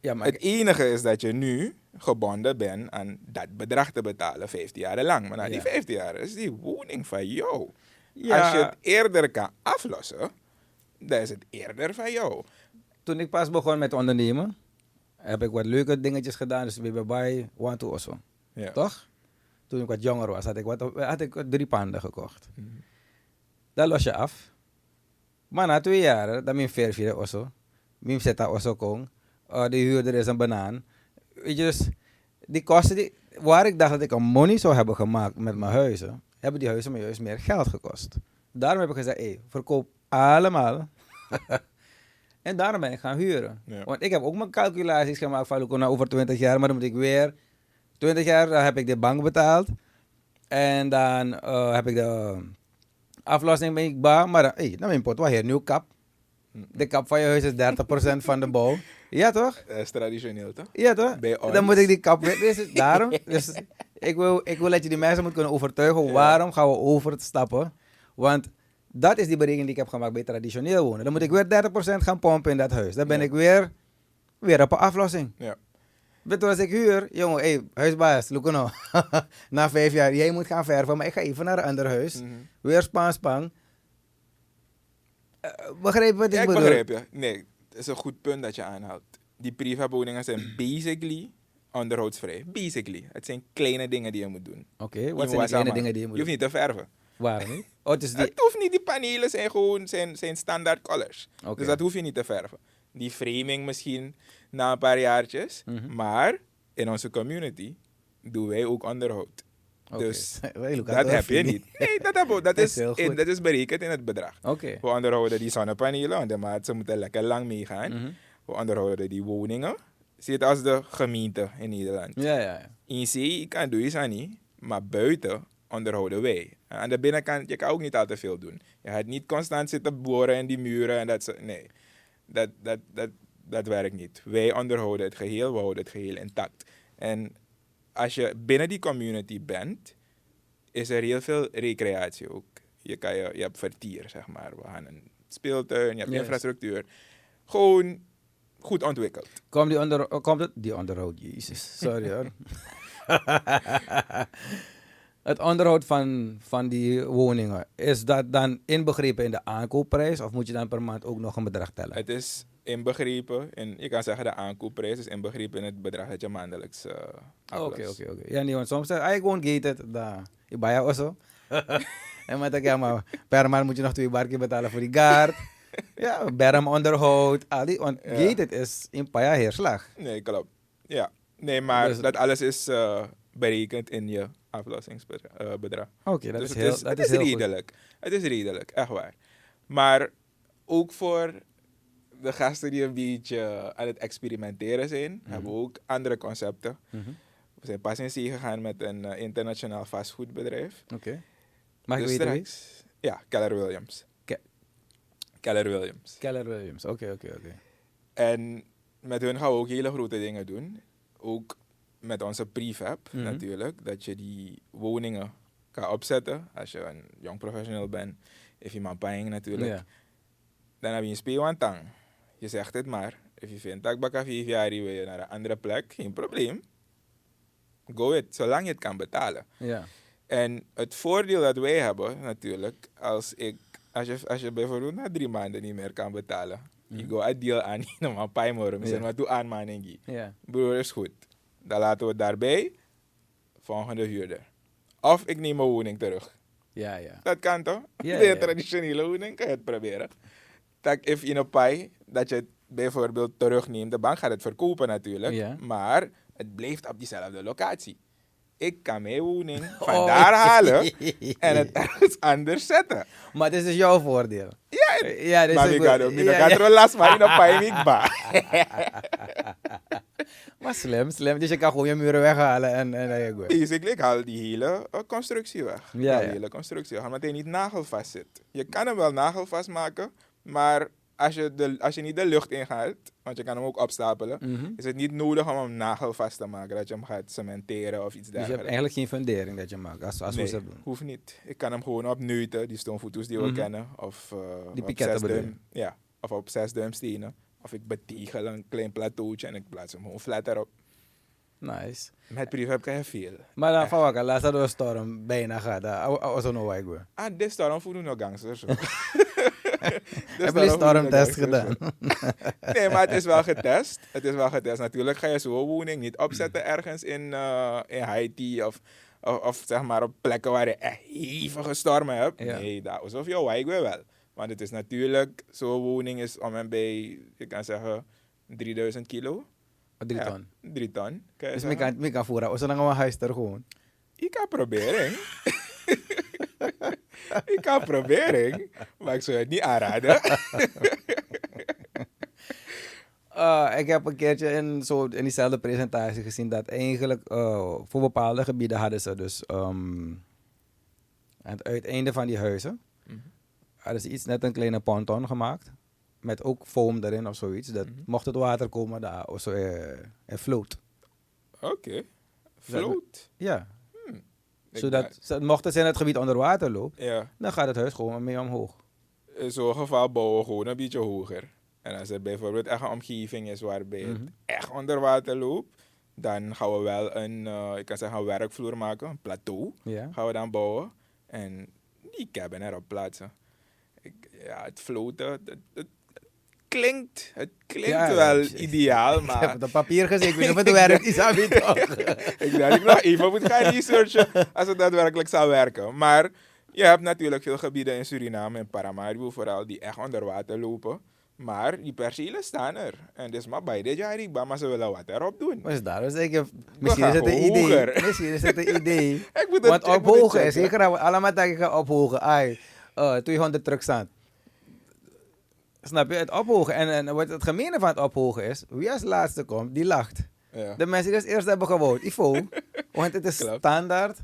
ja, maar het enige is dat je nu gebonden bent aan dat bedrag te betalen 15 jaar lang. Maar na die Ja. 15 jaar is die woning van jou. Ja. Als je het eerder kan aflossen, dan is het eerder van jou. Toen ik pas begon met ondernemen, heb ik wat leuke dingetjes gedaan. Dus bij bij One to Osso. Ja. Toch? Toen ik wat jonger was, had ik, wat, had ik drie panden gekocht. Mhm. Dat los je af. Maar na twee jaar, dan mijn ver via Osso. Mijn zeta Osso kong. Uh, de huurder is een banaan. Weet je, dus die kosten, die, waar ik dacht dat ik een money zou hebben gemaakt met mijn huizen, hebben die huizen me juist meer geld gekost. Daarom heb ik gezegd, hé, verkoop allemaal. en daarom ben ik gaan huren. Ja. Want ik heb ook mijn calculaties gemaakt van, Luco, nou over 20 jaar, maar dan moet ik weer... 20 jaar dan heb ik de bank betaald. En dan eh, heb ik de aflossing ben ik ba, maar dan, hey, dan mijn pot wel hier nieuw kap. De kap van je huis is 30% van de bouw. Ja toch? Dat is traditioneel, toch? Ja toch? Dan moet ik die kap. Dus daarom. Dus ik wil, ik wil dat je die mensen moet kunnen overtuigen. Waarom gaan we overstappen? Want Dat is die berekening die ik heb gemaakt bij traditioneel wonen. Dan moet ik weer 30% gaan pompen in dat huis. Dan ben Ja. ik weer, weer op een aflossing. Ja. Weet je, als ik huur, jongen, hey, huisbaas, look nou. Na vijf jaar, jij moet gaan verven, maar ik ga even naar een ander huis. Mhm. Weer span, span. Eh, begrijp wat ik Ja, ik bedoel? begrijp je. Nee, het is een goed punt dat je aanhaalt. Die prefabwoningen zijn basically onderhoudsvrij. Basically. Het zijn kleine dingen die je moet doen. Oké, wat zijn de kleine dingen die je moet Je hoeft niet te verven. doen? Waarom niet? Oh, het is die... Het hoeft niet, die panelen zijn gewoon zijn, zijn standaard colors. Dus dat hoef je niet te verven. Die framing misschien na een paar jaartjes. Mhm. Maar in onze community doen wij ook onderhoud. Dus dat heb je niet. Nee, dat, heb, dat, Dat is, goed. dat is berekend in het bedrag. Oké. We onderhouden die zonnepanelen, want de maat, ze moeten lekker lang meegaan. Mhm. We onderhouden die woningen. Zit als de gemeente in Nederland. Ja, ja, ja. In zee kan doe je dat niet, maar buiten onderhouden wij. En aan de binnenkant, je kan ook niet al te veel doen. Je gaat niet constant zitten boren in die muren en dat soort- Nee, dat, dat, dat, dat werkt niet. Wij onderhouden het geheel, we houden het geheel intact. En als je binnen die community bent, is er heel veel recreatie ook. Je, kan je, je hebt vertier, zeg maar. We gaan een speeltuin, je hebt Yes. infrastructuur. Gewoon goed ontwikkeld. Komt die onder, komt het? Die onderhoud, jezus. Sorry hoor. het onderhoud van, van die woningen, is dat dan inbegrepen in de aankoopprijs? Of moet je dan per maand ook nog een bedrag tellen? Het is inbegrepen, in, je kan zeggen de aankoopprijs is inbegrepen in het bedrag dat je maandelijks eh Oké, oké, oké. Ja, niet, want soms zeg ik, gewoon gated, daar. Je bij jou zo. en met ik, ja, maar per maand moet je nog twee barkje betalen voor die guard. ja, berm onderhoud, al die, want gated is in Paya heerslag. Nee, klopt. Ja, nee, maar Dus- dat alles is eh, berekend in je aflossingsbedrag. Oké, dat dus is het heel, is, dat het is is heel goed. redelijk. Het is redelijk, echt waar. Maar ook voor de gasten die een beetje aan het experimenteren zijn, Mhm. hebben we ook andere concepten. Mhm. We zijn pas in zee gegaan met een eh, internationaal fastfoodbedrijf. Oké. Mag ik Dus weten wie? Ja, Keller Williams. Ke- Keller Williams. Keller Williams. Oké, oké, oké. En met hun gaan we ook hele grote dingen doen. Ook met onze prefab Mhm. natuurlijk. Dat je die woningen kan opzetten. Als je een jong professional bent. If je paying natuurlijk. Dan heb je een speelwantang. Je zegt het maar. If je vindt dat baka vijf jaar wil je naar een andere plek. Geen probleem. Go it. Zolang je het kan betalen. En het voordeel dat wij hebben natuurlijk. Als, ik, als, je, als je bijvoorbeeld na drie maanden niet meer kan betalen. Je go een deal aan. Dan maar Mhm. Ja. wat toe aan man. Broer, is goed. Dan laten we het daarbij. Volgende huurder. Of ik neem mijn woning terug. Ja, ja. Dat kan toch? Ja, ja. traditionele woning kan je het proberen. Dat if in een dat je het bijvoorbeeld terugneemt. De bank gaat het verkopen natuurlijk. Ja. Maar het blijft op diezelfde locatie. Ik kan mijn woning Oh. van daar halen en het ergens anders zetten. Maar dit is jouw voordeel. Ja, Ja, dit maar is ik ga wel- ook niet. ja, Ik ga ja. er last maar in een. Maar slim, slim. Dus je kan gewoon je muren weghalen en, en dan je goed. Basically, ik haal die hele eh, constructie weg. Ja. Die hele constructie weg, omdat hij niet nagelvast zit. Je kan hem wel nagelvast maken, maar als je, de, als je niet de lucht ingaat, want je kan hem ook opstapelen, Mhm. is het niet nodig om hem nagelvast te maken, dat je hem gaat cementeren of iets Dus je hebt dergelijks. eigenlijk geen fundering dat je maakt, als, als we nee, doen. hoeft niet. Ik kan hem gewoon op neuten, die stoomvoetoes die we Mhm. kennen, of, eh, Die op zes duim, ja, of op 6 duim stenen. Of ik betegel een klein plateautje en ik plaats hem gewoon flat erop. Nice. Met prefab kan je veel. Maar dan van wakker, laatst hadden we storm bijna gehad. Als we nog waar. Ah, dit storm voelen nog gangsters. hoor. Dit Heb je die storm voelen nog stormtest gedaan? Nee, maar het is wel getest. Het is wel getest. Natuurlijk ga je zo'n woning niet opzetten ergens in, eh, in Haiti of, of, of zeg maar op plekken waar je echt hevige stormen hebt. Ja. Nee, dat alsof je wijk wel. Want het is natuurlijk, zo'n woning is om en bij, je kan zeggen, 3000 kilo. Drie Ja, ton. Drie ton. Kan Dus ik kan, ik kan voeren. We huis er gewoon. Ik kan proberen. ik kan proberen, maar ik zou het niet aanraden. Uh, ik heb een keertje in, zo, in diezelfde presentatie gezien dat eigenlijk uh, voor bepaalde gebieden hadden ze dus ehm, aan het uiteinde van die huizen hadden ze iets net een kleine ponton gemaakt met ook foam erin of zoiets. Dat Mhm. mocht het water komen daar of zo uh, en float. Oké. Float. Ja, Zodat, zo- mocht het zijn dat het gebied onder water loopt, Ja, dan gaat het huis gewoon mee omhoog. in zo'n geval bouwen we gewoon een beetje hoger. En als er bijvoorbeeld echt een omgeving is waarbij Mhm. het echt onder water loopt, dan gaan we wel een, eh, ik kan zeggen, een werkvloer maken, een plateau Ja. gaan we dan bouwen. En die cabin erop plaatsen. Ik, ja, het floten, het, het- het klinkt, het klinkt Ja, wel ideaal, Ik heb maar het op papier gezet, ik weet niet of het werkt, Isabi toch? ik denk dat ik nog even moet gaan researchen als het daadwerkelijk zou werken. Maar je hebt natuurlijk veel gebieden in Suriname en Paramaribo vooral die echt onder water lopen. Maar die percelen staan er. En dus maar bij dit jaar, ik maar ze willen wat erop doen. Maar is daarom zeg ik, misschien is het een idee. hoger. Misschien is het een idee. Ik moet het- Want ik ophogen zeker allemaal dat gaat ophogen. Ai, eh 200 trucks staan. Snap je? Het ophogen. En, en wat het gemene van het ophogen is, wie als laatste komt, die lacht. Ja. De mensen die als eerste hebben gewoond, Ivo. want het is Klopt. standaard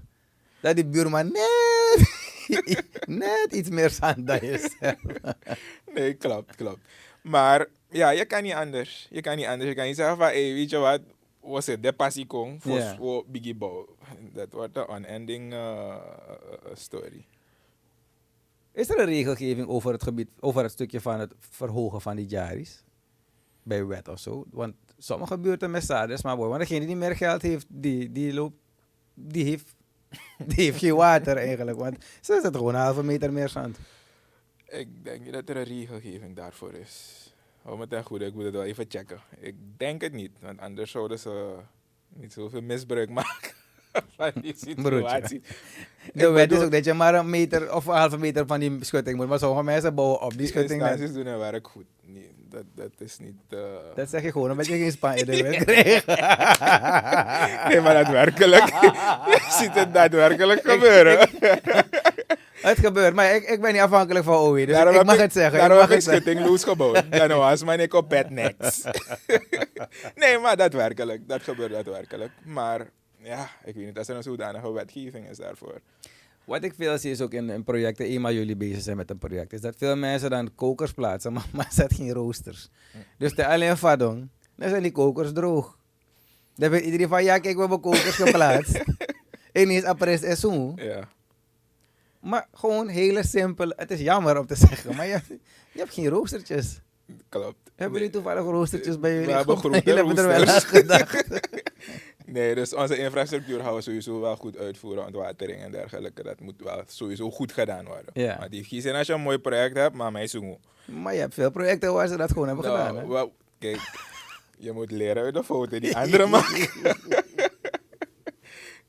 dat die buurman net, net iets meer zand dan is. Nee, klopt, klopt. Maar ja, je kan niet anders. Je kan niet anders. Je kan niet zeggen van, hey, weet je wat, was het de passie kon voor voor Biggie Bow. Dat wordt een unending eh, eh, story. Is er een regelgeving over het gebied, over het stukje van het verhogen van die jaris? Bij wet of zo? Want sommige buurten met stades, maar boy, want degene die meer geld heeft, die, die loopt, die heeft, die heeft geen water eigenlijk. Want ze zet gewoon een halve meter meer zand. Ik denk niet dat er een regelgeving daarvoor is. Hou me ten goede, ik moet het wel even checken. Ik denk het niet, want anders zouden ze niet zoveel misbruik maken van die situatie. De Ik wet is bedoel- ook dat je maar een meter of een halve meter van die schutting moet. Maar sommige mensen bouwen op die Die schutting. instanties doen hun werk goed. Nee, dat, dat is niet... eh, Dat zeg je gewoon omdat je geen Spanje wil krijgen. Nee, maar daadwerkelijk. je ziet het daadwerkelijk gebeuren. Het gebeurt, maar ik, ik ben niet afhankelijk van OE, dus Daarom ik mag het zeggen. ik Daarom heb ik schutting loose gebouwd. Dan was mijn ik op bed next. nee, maar daadwerkelijk. Dat gebeurt daadwerkelijk. Maar ja, ik weet niet als er een zodanige wetgeving is daarvoor. Wat ik veel zie is ook in, in projecten, eenmaal jullie bezig zijn met een project, is dat veel mensen dan kokers plaatsen, maar, maar zet geen roosters. Dus de alleen vadong, dan zijn die kokers droog. Dan weet iedereen van, ja kijk, we hebben kokers geplaatst. Ineens apres is zo. Ja. Maar gewoon hele simpel, het is jammer om te zeggen, maar je, je hebt geen roostertjes. Klopt. Hebben jullie toevallig roosters bij jullie? We hebben Jullie hebben er wel aan roosters. gedacht. Nee, dus onze infrastructuur gaan we sowieso wel goed uitvoeren. Ontwatering en dergelijke. Dat moet wel sowieso goed gedaan worden. Ja. Maar die zin als je een mooi project hebt, maar mij zoen. Maar je hebt veel projecten waar ze dat gewoon hebben Nou, gedaan. Hè? wel, kijk, je moet leren uit de foto die anderen maken.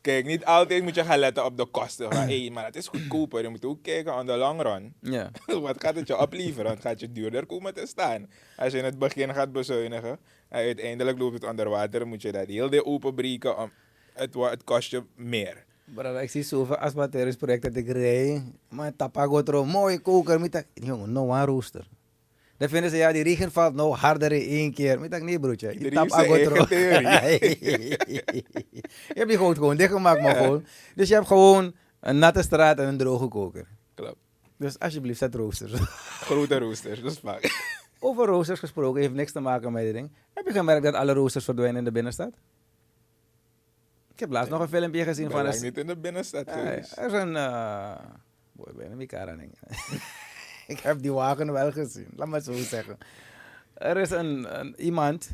kijk, niet altijd moet je gaan letten op de kosten. Van, hey, maar het is goedkoper. Je moet ook kijken aan de long run. Ja. Wat gaat het je opleveren? Het gaat je duurder komen te staan. Als je in het begin gaat bezuinigen en uiteindelijk loopt het onder water, moet je dat heel deel openbreken. Om, het, het kost je meer. Brother, ik zie zoveel asparteringsprojecten dat ik rij. Maar tapago tro, mooie koker. Met dat, jongen, no one rooster. Dan vinden ze, ja, die regen valt nou harder in één keer. Met dat, nee broertje. Je Iedereen tap heeft zijn agotro. eigen je hebt die goot gewoon dichtgemaakt, maar Ja. gewoon. Dus je hebt gewoon een natte straat en een droge koker. Klopt. Dus alsjeblieft, zet roosters. Grote roosters, dat is vaak. Over roosters gesproken, heeft niks te maken met dit ding. Heb je gemerkt dat alle roosters verdwijnen in de binnenstad? Ik heb laatst nog een filmpje gezien Ik van lang niet in de binnenstad Ja, er is een... eh boy, ben een Mikaraning. ik heb die wagen wel gezien, laat maar zo zeggen. Er is een, een- iemand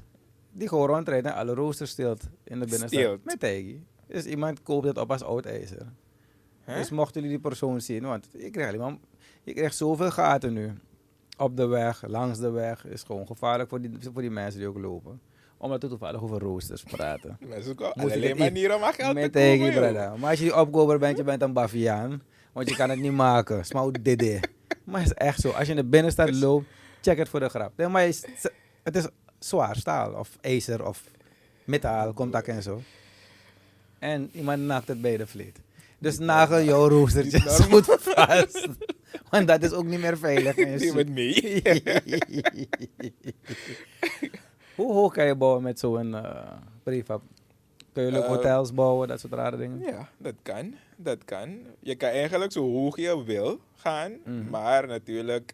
die gewoon rondrijdt en alle roosters steelt in de binnenstad. Steelt? Met tegi. Dus iemand koopt het op als oud ijzer. Hè? Dus mochten jullie die persoon zien, want je krijgt, je krijgt zoveel gaten nu. Op de weg, langs de weg. is gewoon gevaarlijk voor die, voor die mensen die ook lopen. Omdat we toevallig over roosters praten. Mensen Moet dit niet- manieren om geld te komen. Maar als je die opkoper bent, je bent een baviaan. Want je kan het niet maken. Smouw dede. Maar het is echt zo. Als je in de binnenstad loopt, check het voor de grap. Nee, maar het is zwaar staal of ijzer of metaal, contact en zo. En iemand naakt het bij de vleet. Dus nagel jouw roostertjes goed vast. Want dat is ook niet meer veilig. zoek. het mee. Hoe hoog kan je bouwen met zo'n eh prefab? Kun je ook Eh, hotels bouwen, dat soort rare dingen? Ja, dat kan. Dat kan. Je kan eigenlijk zo hoog je wil gaan, Mhm. maar natuurlijk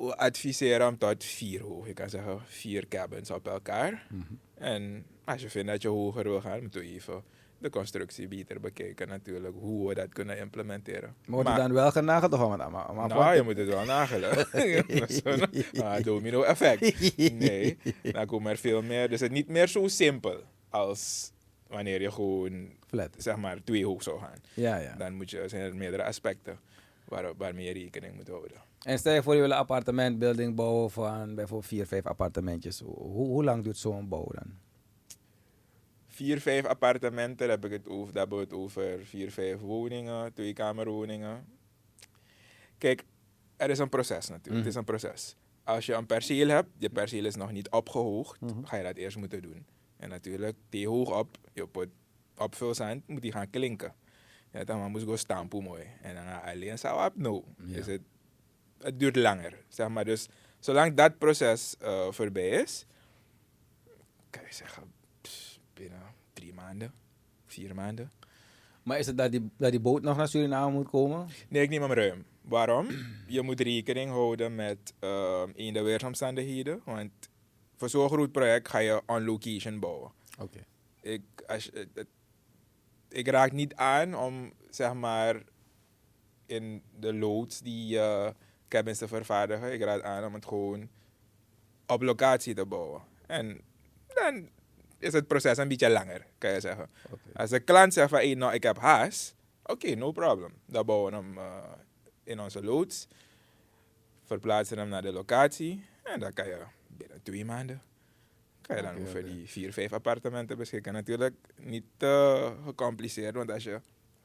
we adviseren om tot vier hoog. Je kan zeggen vier cabins op elkaar. Mhm. En als je vindt dat je hoger wil gaan, moet je even de constructie beter bekijken natuurlijk, hoe we dat kunnen implementeren. Maar wordt er dan wel genageld of wat? Maar, maar, nou, je moet het wel nagelen. ah, domino effect. Nee, dan komen er veel meer. Dus het is niet meer zo simpel als wanneer je gewoon, Flat. zeg maar, twee hoog zou gaan. Ja, ja. Dan moet je, zijn er meerdere aspecten waar, waarmee je rekening moet houden. En stel je voor je wil een appartementbuilding bouwen van bijvoorbeeld vier, vijf appartementjes. Hoe, hoe lang duurt zo'n bouw dan? Vier, vijf appartementen heb ik het over, dat hebben we het over vier, vijf woningen, twee kamerwoningen. Kijk, er is een proces natuurlijk. Het is een proces. Als je een perceel hebt, je perceel is nog niet opgehoogd, ga je dat eerst moeten doen. En natuurlijk, die hoog op, je put opvulzand, moet die gaan klinken. Ja, dan moet je stampen mooi. En dan alleen zo op, no. Ja. Dus het, het duurt langer, zeg maar. Dus zolang dat proces eh, voorbij is, kan je zeggen, binnen drie maanden, vier maanden. Maar is het dat die, dat die boot nog naar Suriname moet komen? Nee, ik neem hem ruim. Waarom? Je moet rekening houden met ehm in de weersomstandigheden. Want voor zo'n groot project ga je on location bouwen. Oké. Ik, als, ik raak niet aan om, zeg maar, in de loods die eh cabins te vervaardigen. Ik raad aan om het gewoon op locatie te bouwen. En dan is het proces een beetje langer, kan je zeggen. Als de klant zegt van, hey, nou, ik heb haast. Oké, no problem. Dan bouwen we hem eh, in onze loods. Verplaatsen hem naar de locatie. En dan kan je binnen twee maanden kan je dan over die vier, vijf appartementen beschikken. Natuurlijk niet te gecompliceerd, want als je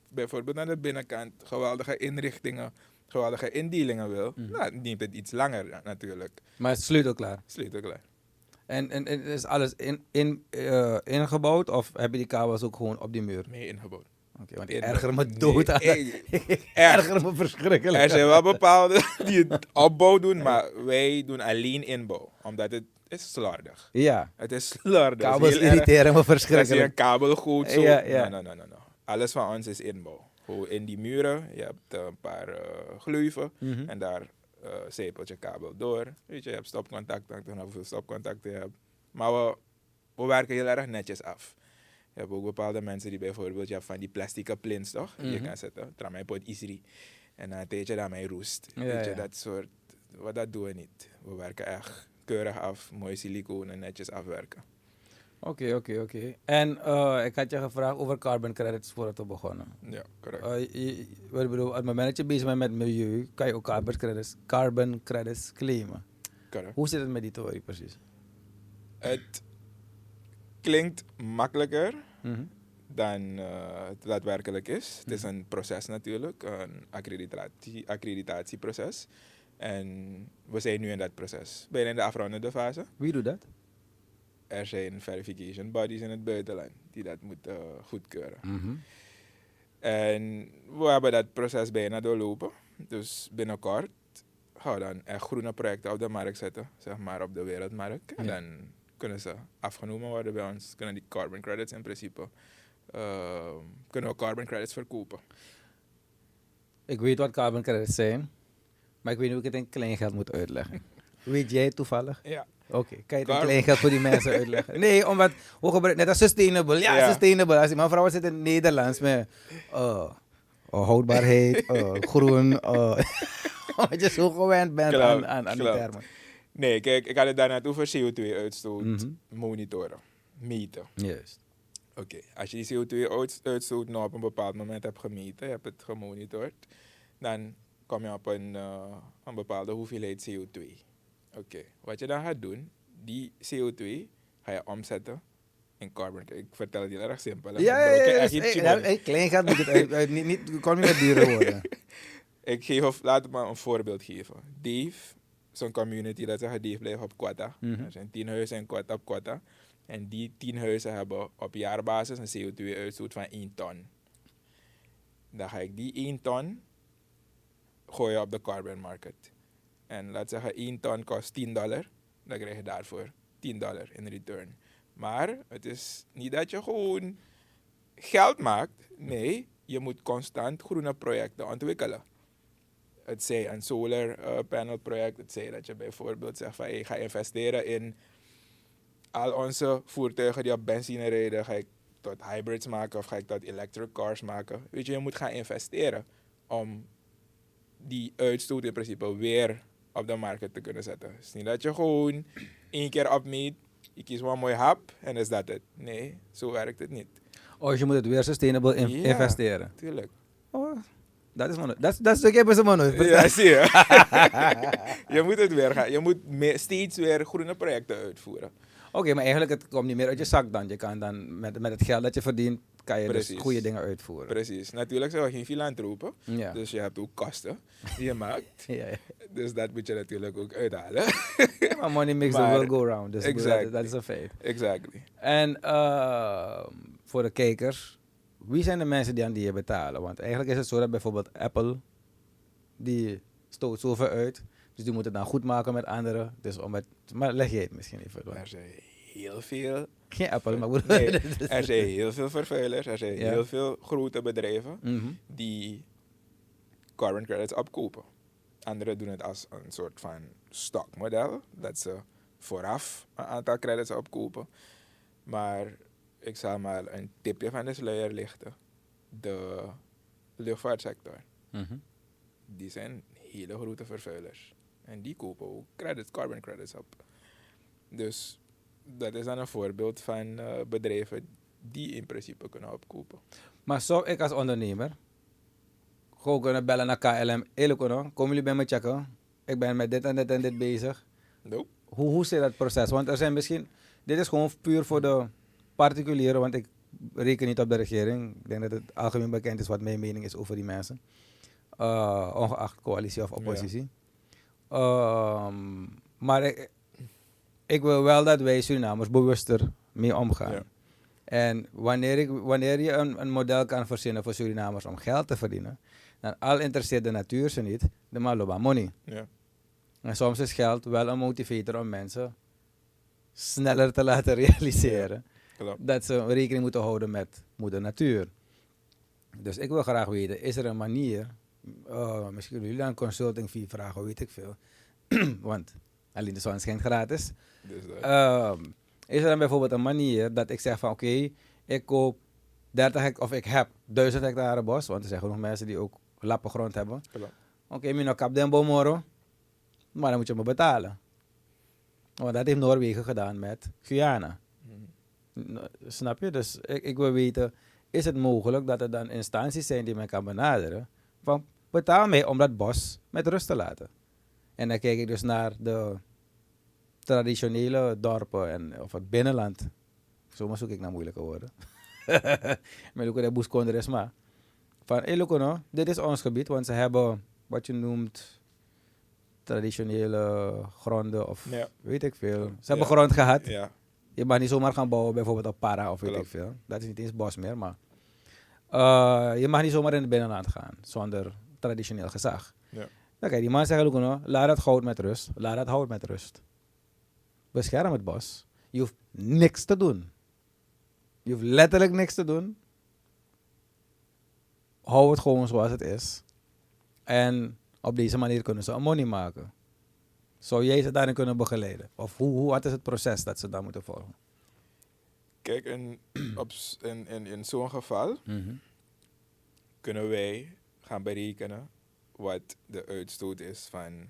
bijvoorbeeld aan de binnenkant geweldige inrichtingen, geweldige indelingen wil, Mhm. nou, dan neemt het iets langer ja, natuurlijk. Maar het is sleutelklaar. Sleutelklaar. En, en, en is alles in, in, eh, ingebouwd of heb je die kabels ook gewoon op die muur? Mee ingebouwd. Oké, want ik erger me Nee, dood aan. Ik erger me verschrikkelijk. Er zijn wel bepaalde die het opbouw doen, maar wij doen alleen inbouw. Omdat het is slordig. Ja, Het is slordig. kabels erg. irriteren me Als je een verschrikkelijk. kabel goed zo... Ja, ja. Nee, nee, nee, nee. Alles van ons is inbouw. Gewoon in die muren, je hebt een paar eh gleuven Mhm. en daar je kabel door. Weet je, je hebt stopcontact, hangt er hoeveel stopcontacten je hebt. Maar we, we werken heel erg netjes af. Je hebt ook bepaalde mensen die bijvoorbeeld, je hebt van die plastic plins toch, die je Mhm. kan zetten. Tramij pot isri. En dan een je daarmee roest. Ja, Weet je, ja. dat soort, wat dat doen we niet. We werken echt keurig af, mooi siliconen en netjes afwerken. Oké, oké, oké. En eh, ik had je gevraagd over carbon credits voordat we begonnen. Ja, correct. Eh, je- je- wat ik bedoel, moment dat je bezig bent met milieu, kan je ook carbon credits, carbon credits claimen. correct. Hoe zit het met die theorie precies? Het klinkt makkelijker Mhm. dan eh, het daadwerkelijk is. Het is een proces natuurlijk, een accreditatie, accreditatieproces. En we zijn nu in dat proces. Bijna in de afrondende fase. Wie doet dat? Er zijn verification bodies in het buitenland die dat moeten eh, goedkeuren. Mhm. En we hebben dat proces bijna doorlopen. Dus binnenkort gaan we dan echt groene projecten op de markt zetten, zeg maar op de wereldmarkt. En Ja. dan kunnen ze afgenomen worden bij ons, kunnen die carbon credits in principe, eh, kunnen we carbon credits verkopen. Ik weet wat carbon credits zijn, maar ik weet niet hoe ik het in kleingeld moet uitleggen. weet jij toevallig? Ja. Oké, kan je het in kleingeld voor die mensen uitleggen? Nee, omdat we gebruiken net als sustainable. Ja, Ja. sustainable. Als die mevrouw zit in het Nederlands met oh, oh, houdbaarheid, oh, groen. Omdat je zo gewend bent Klopt, aan, aan, aan die termen. Nee, kijk, ik had het daarnet over CO2-uitstoot Mhm. monitoren, meten. Juist. Oké, als je die CO2-uitstoot nou op een bepaald moment hebt gemeten, je hebt het gemonitord, dan kom je op een, eh, een bepaalde hoeveelheid CO2. Oké, wat je dan gaat doen, die CO2 ga je omzetten in carbon. Ik vertel het heel erg simpel. Ja, ja, ja. ja, ietsje ja, meer. ja, kleingeld moet het uit, uit- niet, niet, kon niet met dure woorden. Ik geef, of, laat me een voorbeeld geven. Dave, zo'n community, dat zeggen Dave blijft op Quetta. Mhm. Er zijn tien huizen in Quetta op Quetta. En die tien huizen hebben op jaarbasis een CO2-uitstoot van 1 ton. Dan ga ik die 1 ton gooien op de carbon market. En laat zeggen 1 ton kost 10 dollar. Dan krijg je daarvoor 10 dollar in return. Maar het is niet dat je gewoon geld maakt. Nee, je moet constant groene projecten ontwikkelen. Het zij een solar eh, panel project. Het zij dat je bijvoorbeeld zegt van hey, ga investeren in al onze voertuigen die op benzine rijden. Ga ik tot hybrids maken of ga ik tot electric cars maken? Weet je, je moet gaan investeren om die uitstoot in principe weer op de markt te kunnen zetten. Het is niet dat je gewoon één keer opmeet, je kiest wel een mooi hap en is dat het. Nee, zo werkt het niet. Oh, je moet het weer sustainable in- Ja. investeren. Tuurlijk. Oh, dat is mono. Dat dat stuk hebben ze mono. Ja, zie je. je moet het weer gaan. Je moet meer, steeds weer groene projecten uitvoeren. Oké, maar eigenlijk het komt niet meer uit je zak dan. Je kan dan met, met het geld dat je verdient, kan je dus goede dingen uitvoeren. Precies. Natuurlijk zijn we geen filantropen. Ja. Dus je hebt ook kosten die je maakt. ja, ja. Dus dat moet je natuurlijk ook uithalen. Maar money makes Maar- the world go round. Dus Exactly. dat, is een feit. exactly. En eh, voor de kijkers, wie zijn de mensen die aan die je betalen? Want eigenlijk is het zo dat bijvoorbeeld Apple, die stoot zoveel uit. Dus die moeten het dan goed maken met anderen. Dus om het, maar leg je het misschien even. want- Er zijn heel veel. Geen Apple, maar Nee, er zijn heel veel vervuilers. Er zijn Ja. heel veel grote bedrijven Mhm. die carbon credits opkopen. Anderen doen het als een soort van stokmodel. Dat ze vooraf een aantal credits opkopen. Maar ik zal maar een tipje van de sluier lichten. De luchtvaartsector. Mhm. Die zijn hele grote vervuilers. En die kopen ook credits, carbon credits op. Dus dat is dan een voorbeeld van eh, bedrijven die in principe kunnen opkopen. Maar zou ik als ondernemer gewoon kunnen bellen naar KLM? Eerlijk hoor, komen jullie bij me checken? Ik ben met dit en dit en dit bezig. Nope. Hoe, hoe zit dat proces? Want er zijn misschien... Dit is gewoon puur voor de particulieren, want ik reken niet op de regering. Ik denk dat het algemeen bekend is wat mijn mening is over die mensen. Uh, ongeacht coalitie of oppositie. Ehm, maar ik, ik wil wel dat wij Surinamers bewuster mee omgaan. Ja. En wanneer, ik, wanneer je een, een model kan verzinnen voor Surinamers om geld te verdienen, dan al interesseert de natuur ze niet, de maloba money. Ja. En soms is geld wel een motivator om mensen sneller te laten realiseren dat ze rekening moeten houden met moeder natuur. Dus ik wil graag weten, is er een manier, eh, misschien jullie dan een consulting fee vragen, weet ik veel. Want alleen de zon schijnt gratis. Dus, dat- Ehm, is er dan bijvoorbeeld een manier dat ik zeg van oké, ik koop 30 hectare of ik heb 1000 hectare bos, want er zijn genoeg mensen die ook lappen grond hebben. Oké, okay, ik kap den bomoro, maar dan moet je me betalen. Want dat heeft Noorwegen gedaan met Guyana. Mhm. Snap je? Dus ik, ik wil weten, is het mogelijk dat er dan instanties zijn die men kan benaderen? Van betaal mij om dat bos met rust te laten. En dan kijk ik dus naar de traditionele dorpen en, of het binnenland. Zomaar zoek ik naar moeilijke woorden. Met ook de maar. Van, hé hey, dit is ons gebied, want ze hebben wat je noemt traditionele gronden of Ja. weet ik veel. Ze hebben Ja. grond gehad. Ja, Je mag niet zomaar gaan bouwen, bijvoorbeeld op para of weet Klopt. ik veel. Dat is niet eens bos meer, maar... eh, je mag niet zomaar in het binnenland gaan, zonder traditioneel gezag. Ja. Dan kan je die man zeggen, Lucono, laat dat goud met rust. Laat dat hout met rust. Bescherm het bos. Je hoeft niks te doen. Je hoeft letterlijk niks te doen. Hou het gewoon zoals het is. En op deze manier kunnen ze een money maken. Zou jij ze daarin kunnen begeleiden? Of hoe, hoe, wat is het proces dat ze dan moeten volgen? kijk, in, op, in, in, in zo'n geval kunnen wij gaan berekenen wat de uitstoot is van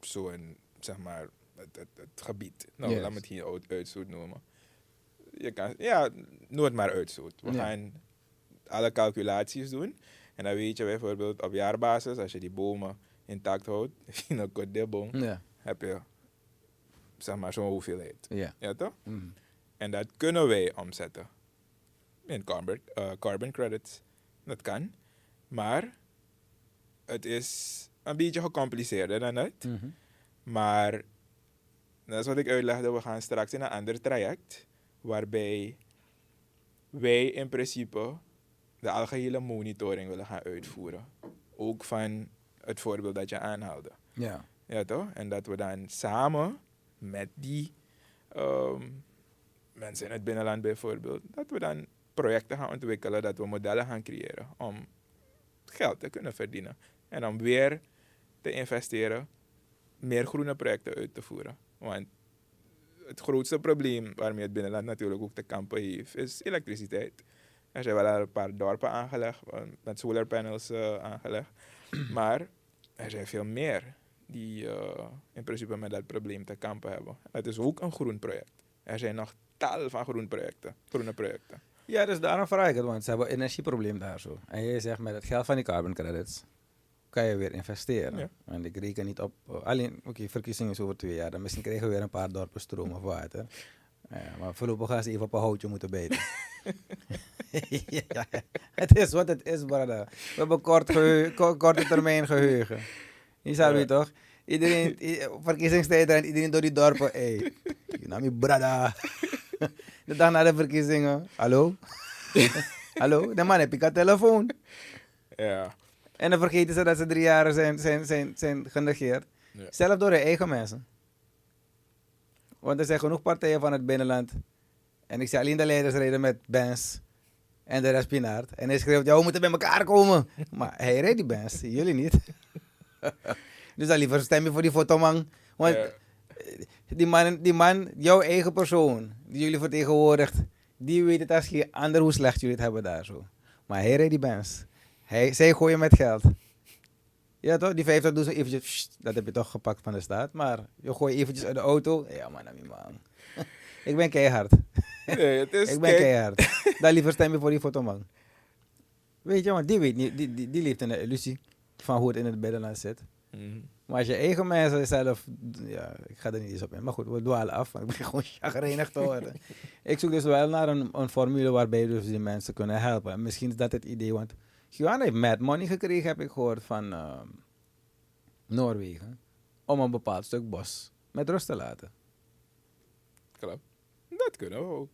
zo'n, zeg maar, het, het, het gebied. Nou, Yes. laat me het hier uit- uitstoot noemen. Je kan, ja, noem het maar uitstoot. We Ja. gaan alle calculaties doen. En dan weet je bijvoorbeeld op jaarbasis, als je die bomen intact houdt, in een kodebong, Ja. heb je, zeg maar, zo'n hoeveelheid. Ja. Ja, toch? Mhm. En dat kunnen wij omzetten in carbon, eh, carbon credits. Dat kan. Maar het is een beetje gecompliceerder dan dat. Mhm. Maar dat is wat ik uitlegde. We gaan straks in een ander traject. Waarbij wij in principe de algehele monitoring willen gaan uitvoeren. Ook van het voorbeeld dat je aanhaalde. Ja. Ja, toch? En dat we dan samen met die ehm, mensen in het binnenland bijvoorbeeld, dat we dan projecten gaan ontwikkelen, dat we modellen gaan creëren om geld te kunnen verdienen. En om weer te investeren, meer groene projecten uit te voeren. Want het grootste probleem waarmee het binnenland natuurlijk ook te kampen heeft, is elektriciteit. Er zijn wel een paar dorpen aangelegd, met solarpanels eh, aangelegd. maar er zijn veel meer die eh, in principe met dat probleem te kampen hebben. Het is ook een groen project. Er zijn nog tal van groen projecten, groene projecten. Ja, dus daarom vraag ik het, want ze hebben een energieprobleem daar zo. En je zegt met het geld van die carbon credits kan je weer investeren. Ja. En ik reken niet op, alleen, oké, verkiezingen is over twee jaar, dan misschien krijgen we weer een paar dorpen stroom of water. Ja, maar voorlopig gaan ze even op een houtje moeten bijten. ja, het is wat het is, brother. We hebben kort ko- korte termijn geheugen. Je zou Ja. je toch? Iedereen, verkiezingstijd en iedereen door die dorpen. Hey, Nami brada. De dag na de verkiezingen. Hallo? Hallo? De man heb ik een telefoon. Ja. En dan vergeten ze dat ze drie jaar zijn, zijn, zijn, zijn genegeerd. Ja. Zelf door hun eigen mensen. Want er zijn genoeg partijen van het binnenland. En ik zie alleen de leiders rijden met Benz. En de rest Pinaard. En hij schreeuwt, ja, we moeten bij elkaar komen. Maar hij rijdt die Benz, jullie niet. dus dan liever stem je voor die fotoman. Want Ja. die, man, die man, jouw eigen persoon, die jullie vertegenwoordigt, die weet het als geen ander hoe slecht jullie het hebben daar zo. Maar hij rijdt die Benz. Hij, zij gooien met geld. Ja toch, die 50 doen ze eventjes, pssst, dat heb je toch gepakt van de staat. Maar je gooit eventjes uit de auto. Ja man, man. ik ben keihard. Nee, het is, ik ben keihard. Dan liever stem je voor die fotoman. Weet je, want die weet niet, die, die, die leeft in de illusie van hoe het in het binnenland zit. Mhm. Maar als je eigen mensen zelf, ja, ik ga er niet eens op in. Maar goed, we dwalen af, want ik ben gewoon chagrijnig te worden. ik zoek dus wel naar een, een formule waarbij dus die mensen kunnen helpen. En misschien is dat het idee, want Guyana heeft mad money gekregen, heb ik gehoord, van ehm, Noorwegen. Om een bepaald stuk bos met rust te laten. Klopt. Dat kunnen we ook.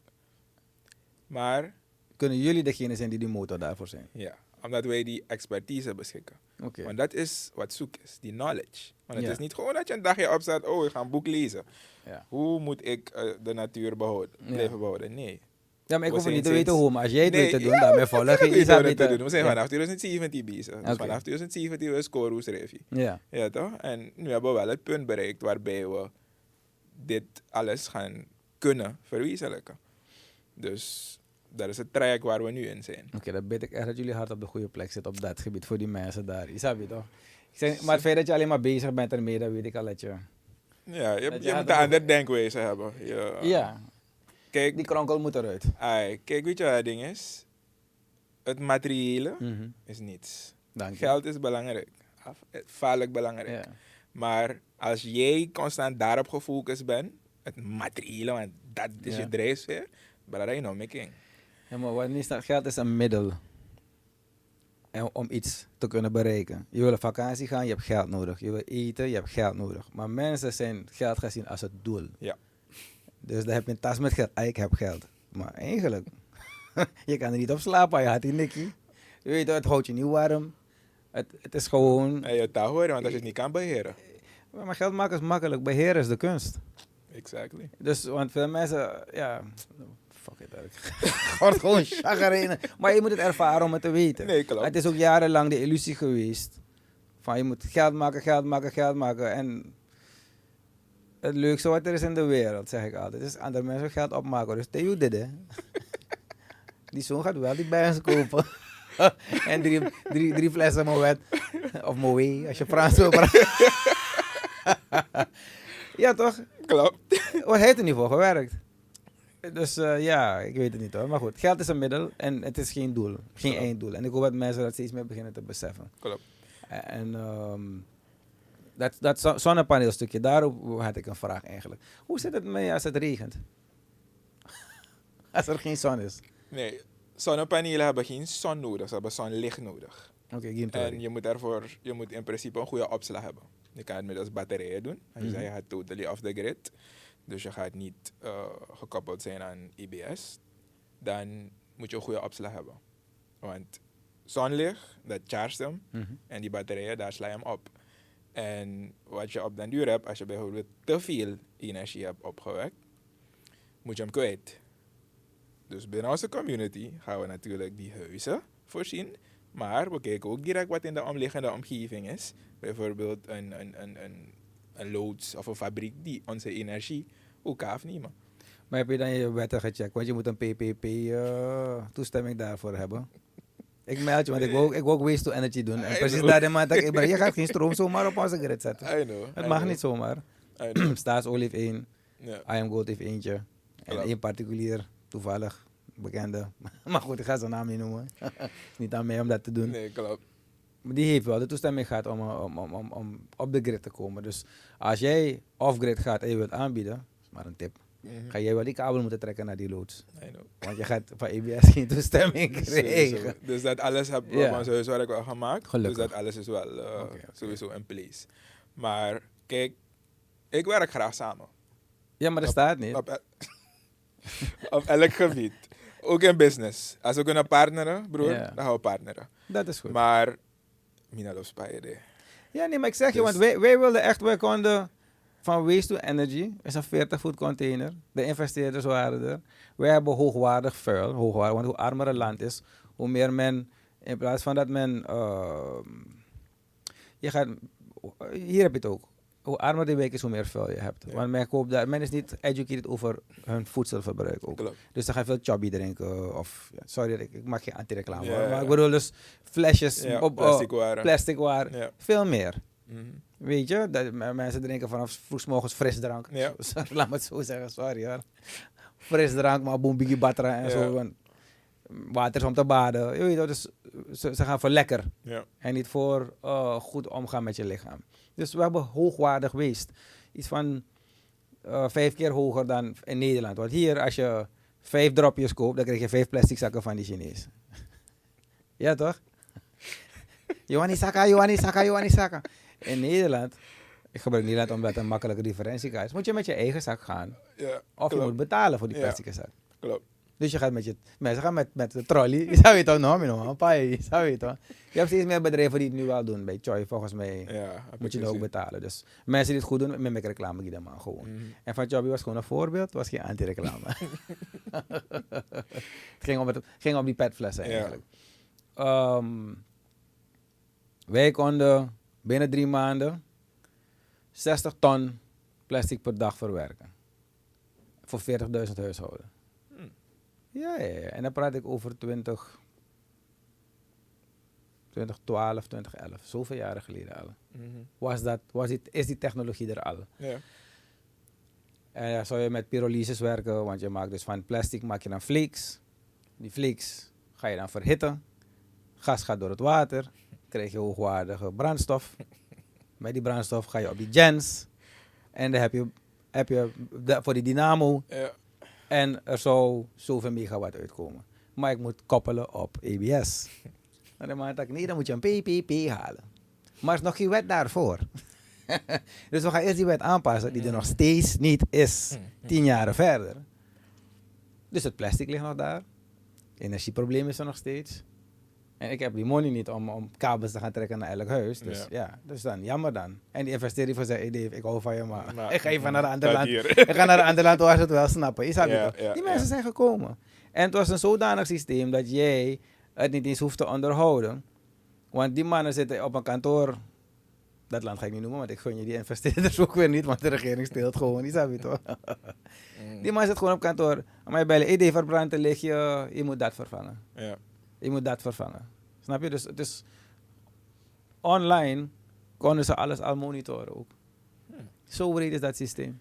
Maar Kunnen jullie degene zijn die die motor daarvoor zijn? ja, omdat wij die expertise beschikken. Oké. Want dat is wat zoek is, die knowledge. Want het Ja. is niet gewoon dat je een dagje opstaat, oh, ik ga een boek lezen. Ja. Hoe moet ik eh, de natuur behouden, Ja. blijven behouden? Nee. Ja, maar ik We hoef niet te weten hoe, maar als jij het weet te doen, ja, daarmee volg je we Isabel. dat te doen. We zijn vanaf 2017 bezig. Dus vanaf 2017 is Corus Revi. Ja. Ja, toch? En nu hebben we wel het punt bereikt waarbij we dit alles gaan kunnen verwezenlijken. Dus dat is het traject waar we nu in zijn. Oké, dan weet ik echt dat jullie hard op de goede plek zitten op dat gebied voor die mensen daar. Isab je toch? Ik zeg, maar het feit dat je alleen maar bezig bent ermee, dan weet ik al dat je... Ja, je, Dat je moet een ook- ander denkwijze hebben. Je- Ja, Kijk, die kronkel moet eruit. ai, kijk, weet je wat het ding is? Het materiële Mhm. is niets. Dank je. Geld is belangrijk. Eh, Vaarlijk belangrijk. Ja. Maar als jij constant daarop gefocust bent, het materiële, want dat is Ja. je drijfveer, dat is nou making. ja, maar wat niet staat, geld is een middel. En om iets te kunnen bereiken. Je wil op vakantie gaan, je hebt geld nodig. Je wil eten, je hebt geld nodig. Maar mensen zijn geld gezien als het doel. Ja. Dus dan heb je een tas met geld. Ah, ik heb geld. Maar eigenlijk, je kan er niet op slapen. Je had die nikkie. Je weet, het houdt je niet warm. Het, het is gewoon... En je taal horen, want als je het niet kan beheren. Maar geld maken is makkelijk. Beheren is de kunst. Exactly. Dus, want veel mensen, ja... Fuck it, ik word gewoon chagrijnig. Maar je moet het ervaren om het te weten. Nee, klopt. Het is ook jarenlang de illusie geweest. Van je moet geld maken, geld maken, geld maken. En het leukste wat er is in de wereld, zeg ik altijd, is andere mensen geld opmaken. Dus Theo dit, hè. Die zoon gaat wel die bij kopen. en drie, drie, drie flessen Moet. Of Moët, als je Frans wil praten. ja, toch? Klopt. Wat heeft er niet voor gewerkt? Dus eh, ja, ik weet het niet hoor. Maar goed, geld is een middel en het is geen doel. Geen Ja. einddoel. En ik hoop dat mensen dat steeds meer beginnen te beseffen. Klopt. En ehm, dat, dat zo- zonnepaneelstukje, daarop had ik een vraag eigenlijk. Hoe zit het mee als het regent? als er geen zon is. Nee, zonnepanelen hebben geen zon nodig, ze hebben zonlicht nodig. Oké, geen En je moet daarvoor, je moet in principe een goede opslag hebben. Je kan het middels batterijen doen. Als je Mhm. je gaat totally off the grid. Dus je gaat niet eh, gekoppeld zijn aan IBS. Dan moet je een goede opslag hebben. Want zonlicht, dat chargt hem. Mhm. En die batterijen, daar sla je hem op. En wat je op den duur hebt, als je bijvoorbeeld te veel energie hebt opgewekt, moet je hem kwijt. Dus binnen onze community gaan we natuurlijk die huizen voorzien. Maar we kijken ook direct wat in de omliggende omgeving is. Bijvoorbeeld een, een, een, een, een loods of een fabriek die onze energie niet, man. Maar heb je dan je wetten gecheckt? Want je moet een PPP-toestemming daarvoor hebben. Ik meld je, want ik wil, ook- ik wil ook waste to energy doen. En precies daarin maand ik, maar je gaat geen stroom zomaar op onze grid zetten. I know. Het I mag know, niet zomaar. Staatsolie heeft één. I am Gold heeft eentje. En één particulier, toevallig, bekende. Maar goed, ik ga zijn naam niet noemen. is niet aan mij om dat te doen. Nee, klopt. Maar die heeft wel de toestemming gehad om, om, om, om, om op de grid te komen. Dus als jij off-grid gaat en je wilt aanbieden, is maar een tip. Ga jij wel die kabel moeten trekken naar die loods. I know. Want je gaat van EBS geen toestemming Sowieso. krijgen. Dus dat alles heb van sowieso werk wel gemaakt. Gelukkig. Dus dat alles is wel eh, sowieso in place. Maar kijk, ik werk graag samen. Ja, maar dat staat niet. Op, el- op elk gebied. Ook in business. Als we kunnen partneren, broer, dan gaan we partneren. Dat is goed. Maar, Mina loopt. Ja, nee, maar ik zeg je, Dus- want wij, wij wilden echt, wij konden van waste to energy, is een 40 voet container. De investeerders waren er. Wij hebben hoogwaardig vuil, hoogwaardig, want hoe armer een land is, hoe meer men, in plaats van dat men, ehm, je gaat, hier heb je het ook. Hoe armer de wijk is, hoe meer vuil je hebt. Ja. Want men, koopt daar, men is niet educated over hun voedselverbruik ook. Klopt. Dus dan ga je veel chubby drinken. Of, sorry, ik, ik maak geen anti-reclame. Ja, Maar ja. ik bedoel dus flesjes op plastic oh, waren. plastic. Veel meer. Mhm. Weet je, dat, mensen drinken vanaf vroeg morgens frisdrank. Ja. Laat me het zo zeggen, sorry hoor. Frisdrank, maar boem, biggie batra en Ja. zo. water is om te baden. Je weet dus ze, ze gaan voor lekker. Ja. En niet voor eh, goed omgaan met je lichaam. Dus we hebben hoogwaardig waste. Iets van eh, vijf keer hoger dan in Nederland. Want hier, als je vijf dropjes koopt, dan krijg je vijf plastic zakken van die Chinees. ja, toch? Johanni Saka, Johanni Saka, Johanni Saka. In Nederland, ik gebruik Nederland omdat het een makkelijke differentiekaart is, moet je met je eigen zak gaan. Ja. Of je moet betalen voor die Ja. plastic zak. Klopt. Dus je gaat met je, mensen gaan met, met de trolley. Zou je toch nog, nog, pai, zou je toch? Je hebt steeds meer bedrijven die het nu wel doen. Bij Choi, volgens mij, Ja, moet je er ook betalen. Dus mensen die het goed doen, met mijn reclame die dan maar gewoon. Mhm. En van Chubby was gewoon een voorbeeld, was geen anti-reclame. het ging om, het ging om die petflessen Ja. eigenlijk. Ehm, wij konden binnen drie maanden 60 ton plastic per dag verwerken. Voor 40.000 huishouden. Hmm. Ja, ja, ja, en dan praat ik over 20, 2012, 2011. Zoveel jaren geleden al. Mhm. Was dat, was die, is die technologie er al? Ja. En zou je met pyrolyses werken, want je maakt dus van plastic maak je dan flakes. Die flakes ga je dan verhitten. Gas gaat door het water, krijg je hoogwaardige brandstof. Met die brandstof ga je op die gens. En dan heb je, heb je voor die dynamo. Ja. En er zou zoveel megawatt uitkomen. Maar ik moet koppelen op EBS. En dan maak ik, nee, dan moet je een PPP halen. Maar er is nog geen wet daarvoor. dus we gaan eerst die wet aanpassen, die er nog steeds niet is. Tien jaren verder. Dus het plastic ligt nog daar. Energieprobleem is er nog steeds. En ik heb die money niet om, om kabels te gaan trekken naar elk huis. Dus ja, Ja. dus dan jammer dan. En die investeerder van zei, hey Dave, ik hou van je, maar Maar- ik ga even naar een ander Dat land. hier. Ik ga naar een ander land waar ze het wel snappen. Ja, toch? ja, Die mensen zijn gekomen. En het was een zodanig systeem dat jij het niet eens hoeft te onderhouden. Want die mannen zitten op een kantoor. Dat land ga ik niet noemen, want ik gun je die investeerders ook weer niet, want de regering steelt gewoon. Die snap je toch? Die man zit gewoon op kantoor. Maar je bellen, idee verbrand, lig je, je moet dat vervangen. Ja. Je moet dat vervangen. Snap je? Dus, online konden ze alles al monitoren ook. Zo breed is dat systeem.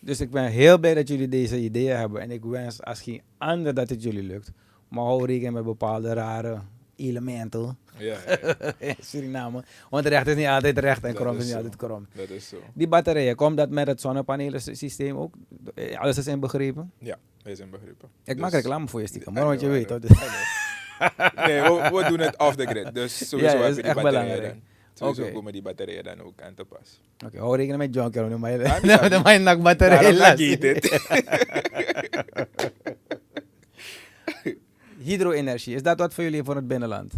Dus ik ben heel blij dat jullie deze ideeën hebben. En ik wens als geen ander dat het jullie lukt. Maar hou rekening met bepaalde rare elementen Ja, ja, ja. in Suriname. Want recht is niet altijd recht en krom is is niet zo. altijd krom. dat is zo. Die batterijen, komt dat met het zonnepanelen systeem ook? Eh, Alles is inbegrepen? Ja, wij zijn begrepen. Ik maak Dus- reclame voor je stiekem, maar want je weet hoor. Nee, we, we doen het off the grid. Dus sowieso Ja, heb is je die batterijen dan. Sowieso Oké. komen die batterijen dan ook aan te pas. Oké, hou rekening met John Kerr, maar Ja, je dan nakbatterij Daarom je dit. Hydro-energie, is dat wat voor jullie voor het binnenland?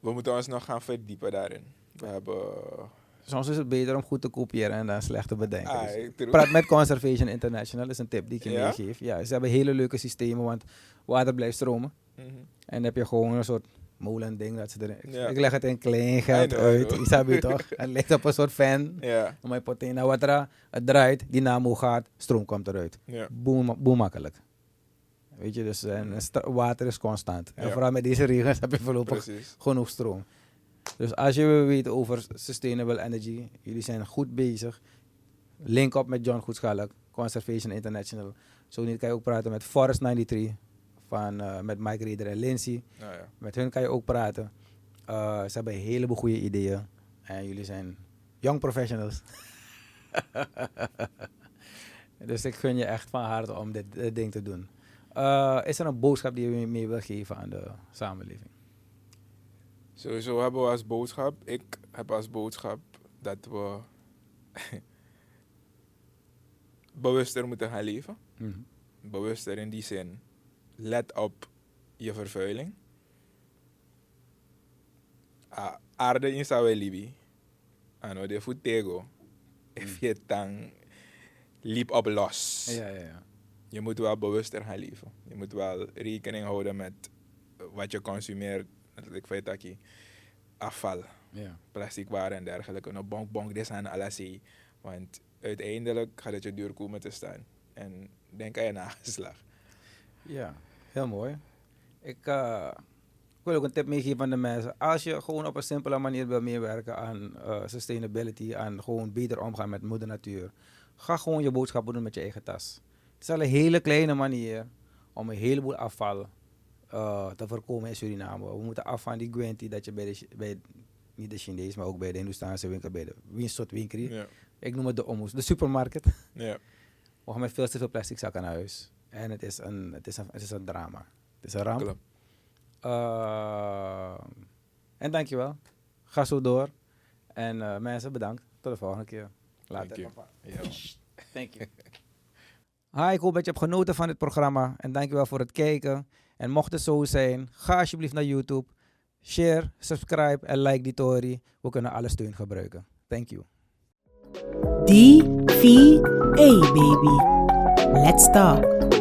We moeten ons nog gaan verdiepen daarin. We hebben... Soms is het beter om goed te kopiëren en dan slecht te bedenken. Ah, Dus true. Praat met Conservation International, dat is een tip die ik je Ja? meegeef. Ja, ze hebben hele leuke systemen, want water blijft stromen. Mhm. En dan heb je gewoon een soort molen ding dat ze erin. Ja. Ik leg het in klein geld uit. I know. Je snapt je toch? Het ligt op een soort fan. Ja, mijn wat het draait, dynamo gaat, stroom komt eruit. ja. Boem, boem makkelijk. Weet je, dus en, en water is constant. En Ja. vooral met deze regens heb je voorlopig Precies. genoeg stroom. Dus als je wil weten over sustainable energy, jullie zijn goed bezig. Link op met John Goedschalk, Conservation International. Zo niet kan je ook praten met Forest 93, van, eh, met Mike Reeder en Lindsay. Nou ja. Met hun kan je ook praten. Eh, ze hebben een heleboel goede ideeën. En jullie zijn young professionals. dus ik gun je echt van harte om dit, dit ding te doen. Eh, is er een boodschap die je mee wil geven aan de samenleving? Sowieso hebben we als boodschap, ik heb als boodschap dat we bewuster moeten gaan leven. Mhm. Bewuster in die zin, let op je vervuiling. Ah, aarde in sawe libi. Ano de futego. If je tang liep op los. Ja, ja, ja. Je moet wel bewuster gaan leven. Je moet wel rekening houden met wat je consumeert. Ik weet dat je afval, ja. plastic waren en dergelijke. Nou, bonk bonk, dit aan alles. Want uiteindelijk gaat het je duur komen te staan. En denk aan je nageslag. Ja, heel mooi. Ik, eh, ik wil ook een tip meegeven aan de mensen. Als je gewoon op een simpele manier wil meewerken aan eh, sustainability, aan gewoon beter omgaan met moeder natuur, ga gewoon je boodschappen doen met je eigen tas. Het is al een hele kleine manier om een heleboel afval eh, te voorkomen in Suriname. We moeten af van die Gwenti dat je bij de, bij, niet de Chinees, maar ook bij de Hindoestaanse winkel, bij de Winstot winkel. Ja. Ik noem het de ommoes, de supermarkt. Ja. We gaan met veel te veel plastic zakken naar huis. En het is een, het is een, het is een drama. Het is een ramp. Uh, en dankjewel. Ga zo door. En eh, mensen, bedankt. Tot de volgende keer. Later. Thank you. papa. Ja. Thank you. Hi, ik hoop dat je hebt genoten van dit programma. En dankjewel voor het kijken. En mocht het zo zijn, ga alsjeblieft naar YouTube. Share, subscribe en like die story. We kunnen alle steun gebruiken. Thank you. D-V-A, baby. Let's talk.